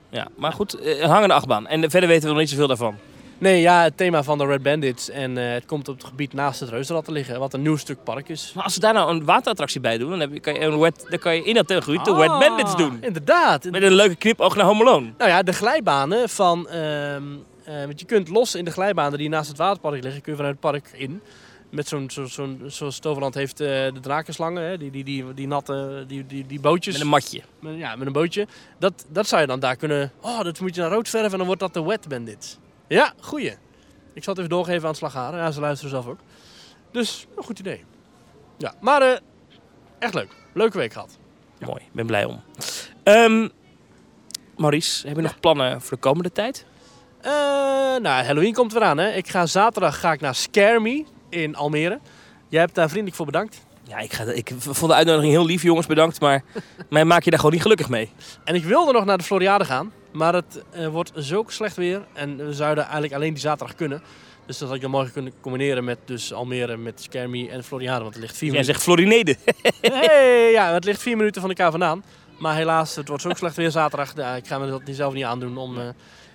Ja, maar goed, een hangende achtbaan. En verder weten we nog niet zoveel daarvan. Nee, ja, het thema van de Red Bandits. En uh, het komt op het gebied naast het Reuzenrad te liggen. Wat een nieuw stuk park is. Maar als ze daar nou een waterattractie bij doen, dan, heb je, kan, je een wet, dan kan je in dat gebied de Wet Bandits doen. Inderdaad. Met een leuke knipoog naar Home Alone. Nou ja, de glijbanen van... Uh, uh, want je kunt los in de glijbanen die naast het waterpark liggen, kun je vanuit het park in. Met zo'n, zo, zo, zoals Toverland heeft de drakenslangen, hè? Die, die, die, die natte, die, die, die bootjes. Met een matje. Met, ja, met een bootje. Dat, dat zou je dan daar kunnen... Oh, dat moet je naar rood verven en dan wordt dat de Wet Bandits. Ja, goeie. Ik zal het even doorgeven aan Slagharen. Ja, ze luisteren zelf ook. Dus, een goed idee. Ja, maar uh, echt leuk. Leuke week gehad. Ja. Mooi, ben blij om. Um, Maurice, heb je nog plannen voor de komende tijd? Uh, nou, Halloween komt eraan. Hè. Ik ga zaterdag ga ik naar Scare Me in Almere. Jij hebt daar vriendelijk voor bedankt. Ja, ik, ga, ik vond de uitnodiging heel lief, jongens, bedankt. Maar mij maak je daar gewoon niet gelukkig mee. En ik wilde nog naar de Floriade gaan. Maar het uh, wordt zo slecht weer. En we zouden eigenlijk alleen die zaterdag kunnen. Dus dat had ik dan morgen kunnen combineren met dus Almere, met Skermie en Floriade. Want het ligt vier Jij minuten... zegt Florinede. hey, ja, het ligt vier minuten van elkaar vandaan. Maar helaas, het wordt zo slecht weer zaterdag. Ja, ik ga me dat zelf niet aandoen om uh,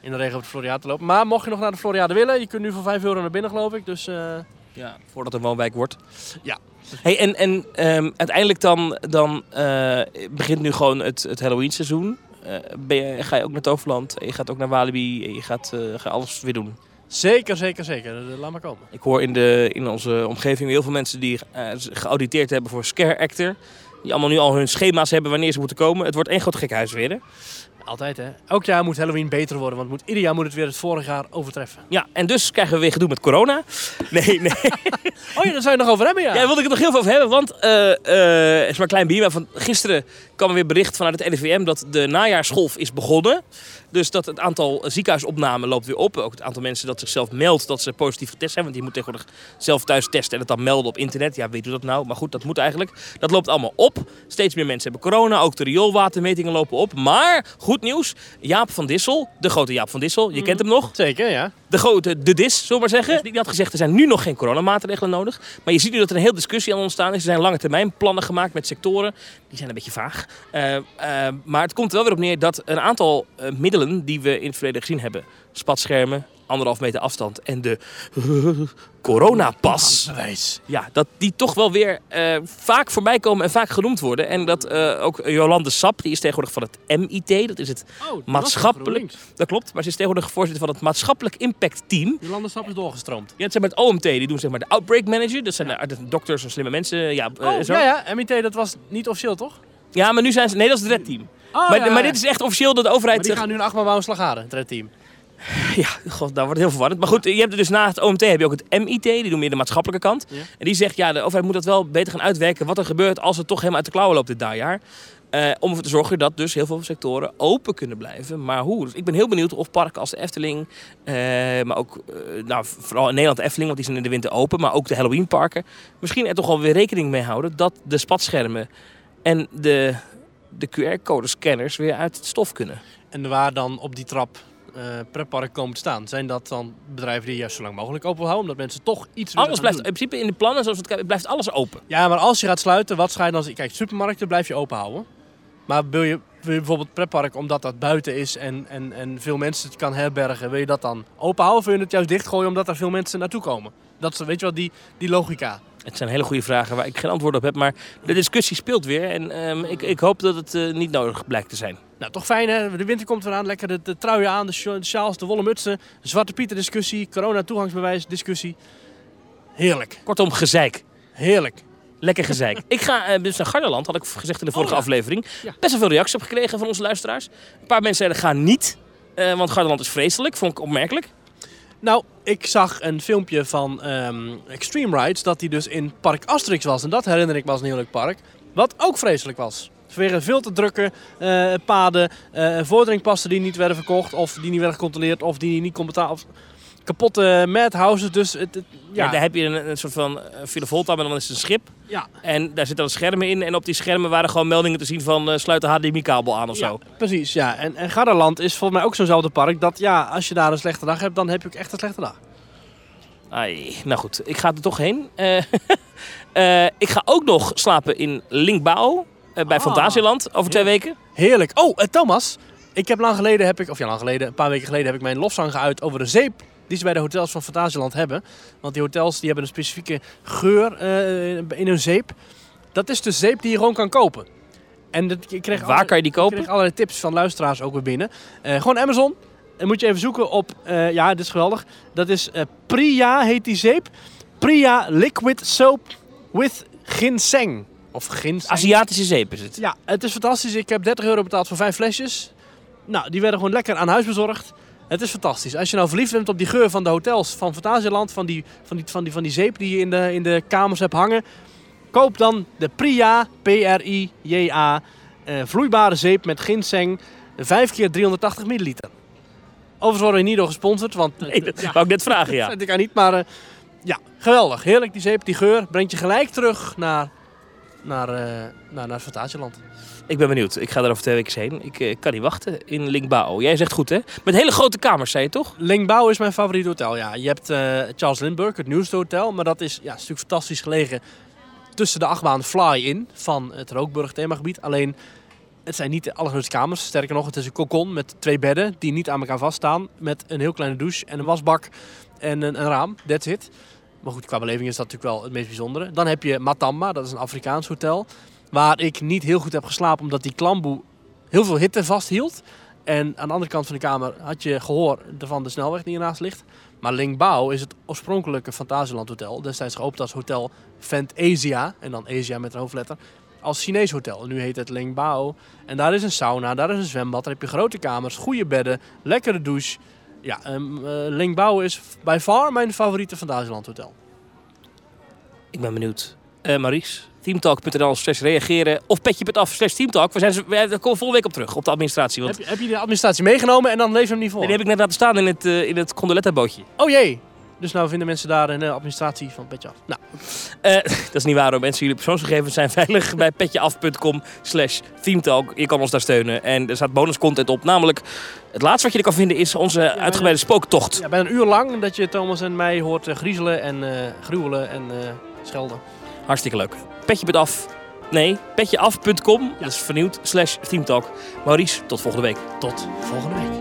in de regen op de Floriade te lopen. Maar mocht je nog naar de Floriade willen, je kunt nu voor 5 euro naar binnen geloof ik. Dus, uh... ja, voordat het een woonwijk wordt. Ja. Hey, en en um, uiteindelijk dan, dan uh, begint nu gewoon het, het Halloween seizoen. Ben je, ga je ook naar Toverland, je gaat ook naar Walibi en je gaat, ga alles weer doen. Zeker, zeker, zeker. Laat maar komen. Ik hoor in, de, in onze omgeving heel veel mensen die geauditeerd hebben voor Scare Actor. Die allemaal nu al hun schema's hebben wanneer ze moeten komen. Het wordt één groot gekhuis weer. Hè? Altijd hè. Elk jaar moet Halloween beter worden. Want moet, ieder jaar moet het weer het vorige jaar overtreffen. Ja, en dus krijgen we weer gedoe met corona. Nee, nee. oh ja, daar zou je nog over hebben ja. Ja, daar wilde ik het nog heel veel over hebben. Want, uh, uh, is maar een klein bier. Maar van gisteren kwam er weer bericht vanuit het NVM dat de najaarsgolf is begonnen. Dus dat het aantal ziekenhuisopnamen loopt weer op. Ook het aantal mensen dat zichzelf meldt dat ze positief getest zijn. Want je moet tegenwoordig zelf thuis testen en het dan melden op internet. Ja, weet u dat nou? Maar goed, dat moet eigenlijk. Dat loopt allemaal op. Steeds meer mensen hebben corona. Ook de rioolwatermetingen lopen op. Maar, goed nieuws. Jaap van Dissel, de grote Jaap van Dissel. Je kent hem nog. Zeker, ja. De grote de dis, zullen we maar zeggen. Die had gezegd, er zijn nu nog geen coronamaatregelen nodig. Maar je ziet nu dat er een hele discussie aan ontstaan is. Er zijn lange termijn plannen gemaakt met sectoren. Die zijn een beetje vaag. Uh, uh, maar het komt er wel weer op neer dat een aantal uh, middelen die we in het verleden gezien hebben. Spatschermen, anderhalf meter afstand en de coronapas. Ja, dat die toch wel weer uh, vaak voorbij komen en vaak genoemd worden. En dat uh, ook Jolande Sap, die is tegenwoordig van het MIT, dat is het oh, maatschappelijk. Dat klopt, maar ze is tegenwoordig voorzitter van het maatschappelijk impact team. Jolande Sap is doorgestroomd. Ja, het zijn met OMT, die doen zeg maar de outbreak manager. Dat zijn de, de dokters en slimme mensen. Ja, oh, uh, zo. ja, ja, MIT, dat was niet officieel toch? Ja, maar nu zijn ze. Nee, dat is het Red Team. Oh, maar, ja, maar dit is echt officieel dat de overheid. Maar die gaan nu een achtbaan bouwen slagaden, het Red Team. Ja, god, daar wordt het heel verwarrend. Maar goed, je hebt dus naast het OMT heb je ook het MIT, die doen meer de maatschappelijke kant. Ja. En die zegt, ja, de overheid moet dat wel beter gaan uitwerken wat er gebeurt als het toch helemaal uit de klauwen loopt dit najaar. Uh, om ervoor te zorgen dat dus heel veel sectoren open kunnen blijven. Maar hoe? Dus ik ben heel benieuwd of parken als de Efteling, uh, maar ook uh, nou, vooral in Nederland de Efteling, want die zijn in de winter open, maar ook de Halloweenparken, misschien er toch wel weer rekening mee houden dat de spatschermen en de, de QR-code-scanners weer uit het stof kunnen. En waar dan op die trap uh, pretpark komen te staan. Zijn dat dan bedrijven die juist zo lang mogelijk open houden? Omdat mensen toch iets Alles blijft doen? in principe in de plannen, zoals het blijft alles open. Ja, maar als je gaat sluiten, wat ga je dan? Kijk, supermarkten blijf je open houden. Maar wil je, wil je bijvoorbeeld pretpark, omdat dat buiten is en, en, en veel mensen het kan herbergen, wil je dat dan open houden of wil je het juist dichtgooien omdat er veel mensen naartoe komen? Dat is, weet je wel, die, die logica. Het zijn hele goede vragen waar ik geen antwoord op heb, maar de discussie speelt weer en um, ik, ik hoop dat het uh, niet nodig blijkt te zijn. Nou, toch fijn hè. De winter komt eraan. Lekker de, de truien aan, de sjaals, de wollen mutsen. De Zwarte Pieter discussie, corona toegangsbewijs discussie. Heerlijk. Kortom, gezeik. Heerlijk. Lekker gezeik. ik ga uh, dus naar Garderland, had ik gezegd in de vorige oh, ja. aflevering. Ja. Best wel veel reacties op gekregen van onze luisteraars. Een paar mensen zeiden ga niet, uh, want Garderland is vreselijk. Vond ik opmerkelijk. Nou, ik zag een filmpje van um, Extreme Rides dat hij dus in Park Asterix was. En dat herinner ik me als een heel leuk park. Wat ook vreselijk was. Vanwege veel te drukke uh, paden, uh, die niet werden verkocht of die niet werden gecontroleerd of die niet kon betalen. Kapotte madhouses. Dus het, het, ja. ja. daar heb je een, een soort van Villa Volta, maar dan is het een schip. Ja. En daar zitten dan schermen in. En op die schermen waren gewoon meldingen te zien van uh, sluit de HDMI-kabel aan of ja, zo. Precies, ja. En, en Garderland is volgens mij ook zo'nzelfde park. Dat ja, als je daar een slechte dag hebt, dan heb je ook echt een slechte dag. Ai, nou goed, ik ga er toch heen. Uh, ik ga ook nog slapen in Linkbouw. Bij ah, Fantasieland over twee weken. Heerlijk. Oh, Thomas. Ik heb lang geleden, heb ik, of ja, lang geleden, een paar weken geleden, heb ik mijn lofzang geuit over de zeep die ze bij de hotels van Fantasieland hebben. Want die hotels die hebben een specifieke geur uh, in hun zeep. Dat is de zeep die je gewoon kan kopen. En dat, ik kreeg Waar alle, kan je die kopen? Ik kreeg allerlei tips van luisteraars ook weer binnen. Uh, gewoon Amazon. Dan moet je even zoeken op, uh, ja, dit is geweldig. Dat is Priya, heet die zeep. Priya Liquid Soap with Ginseng. Of ginseng. Aziatische zeep is het. Ja, het is fantastisch. Ik heb 30 euro betaald voor vijf flesjes. Nou, die werden gewoon lekker aan huis bezorgd. Het is fantastisch. Als je nou verliefd bent op die geur van de hotels van Fantasieland, van die, van die, van die, van die zeep die je in de, in de kamers hebt hangen, koop dan de Priya, P-R-I-J-A, uh, vloeibare zeep met ginseng, 5 keer 380 milliliter. Overigens worden we niet door gesponsord, want... Nee, dat ja, wou ik net vragen, ja. Dat ik aan niet, maar uh, ja, geweldig. Heerlijk die zeep, die geur, brengt je gelijk terug naar, naar, uh, naar, naar Fantasieland. Ik ben benieuwd. Ik ga er over twee weken heen. Ik uh, kan niet wachten in Linkbao. Jij zegt goed, hè? Met hele grote kamers, zei je toch? Linkbao is mijn favoriete hotel, ja. Je hebt uh, Charles Lindbergh, het nieuwste hotel. Maar dat is ja, een stuk fantastisch gelegen tussen de achtbaan Fly-in van het Rookburg themagebied. Alleen, het zijn niet de allergrootste kamers. Sterker nog, het is een kokon met twee bedden die niet aan elkaar vaststaan. Met een heel kleine douche en een wasbak en een, een raam. That's it. Maar goed, qua beleving is dat natuurlijk wel het meest bijzondere. Dan heb je Matamba, dat is een Afrikaans hotel. Waar ik niet heel goed heb geslapen omdat die klamboe heel veel hitte vasthield. En aan de andere kant van de kamer had je gehoor van de snelweg die ernaast ligt. Maar Lingbao is het oorspronkelijke Fantasieland Hotel. Destijds geopend als hotel Fantasia. En dan Asia met een hoofdletter. Als Chinees hotel. Nu heet het Lingbao. En daar is een sauna, daar is een zwembad. Daar heb je grote kamers, goede bedden, lekkere douche. Ja, um, uh, Lingbao is by far mijn favoriete Fantasieland Hotel. Ik ben benieuwd. Uh, Maries, teamtalk.nl slash reageren. Of petje.af slash teamtalk. We zijn, we, komen volgende week op terug, op de administratie. Want Heb, je- heb je de administratie meegenomen en dan lees je hem niet voor? die heb ik net laten staan in het, eh, in het Condoletta bootje. Oh jee. Dus nou vinden mensen daar in de administratie van Petje Af. Nou, Eh, dat is niet waar hoor, mensen. Jullie persoonsgegevens zijn veilig bij petjeaf.com slash. Je kan ons daar steunen. En er staat bonuscontent op. Namelijk, het laatste wat je er kan vinden is onze uitgebreide spooktocht. ja, bijna een uur lang dat je Thomas en mij hoort eh, griezelen en eh, gruwelen en eh, schelden. Hartstikke leuk. Petje.af. Nee, petjeaf.com. Dat is vernieuwd. Slash teamtalk. Maurice, tot volgende week. Tot volgende week.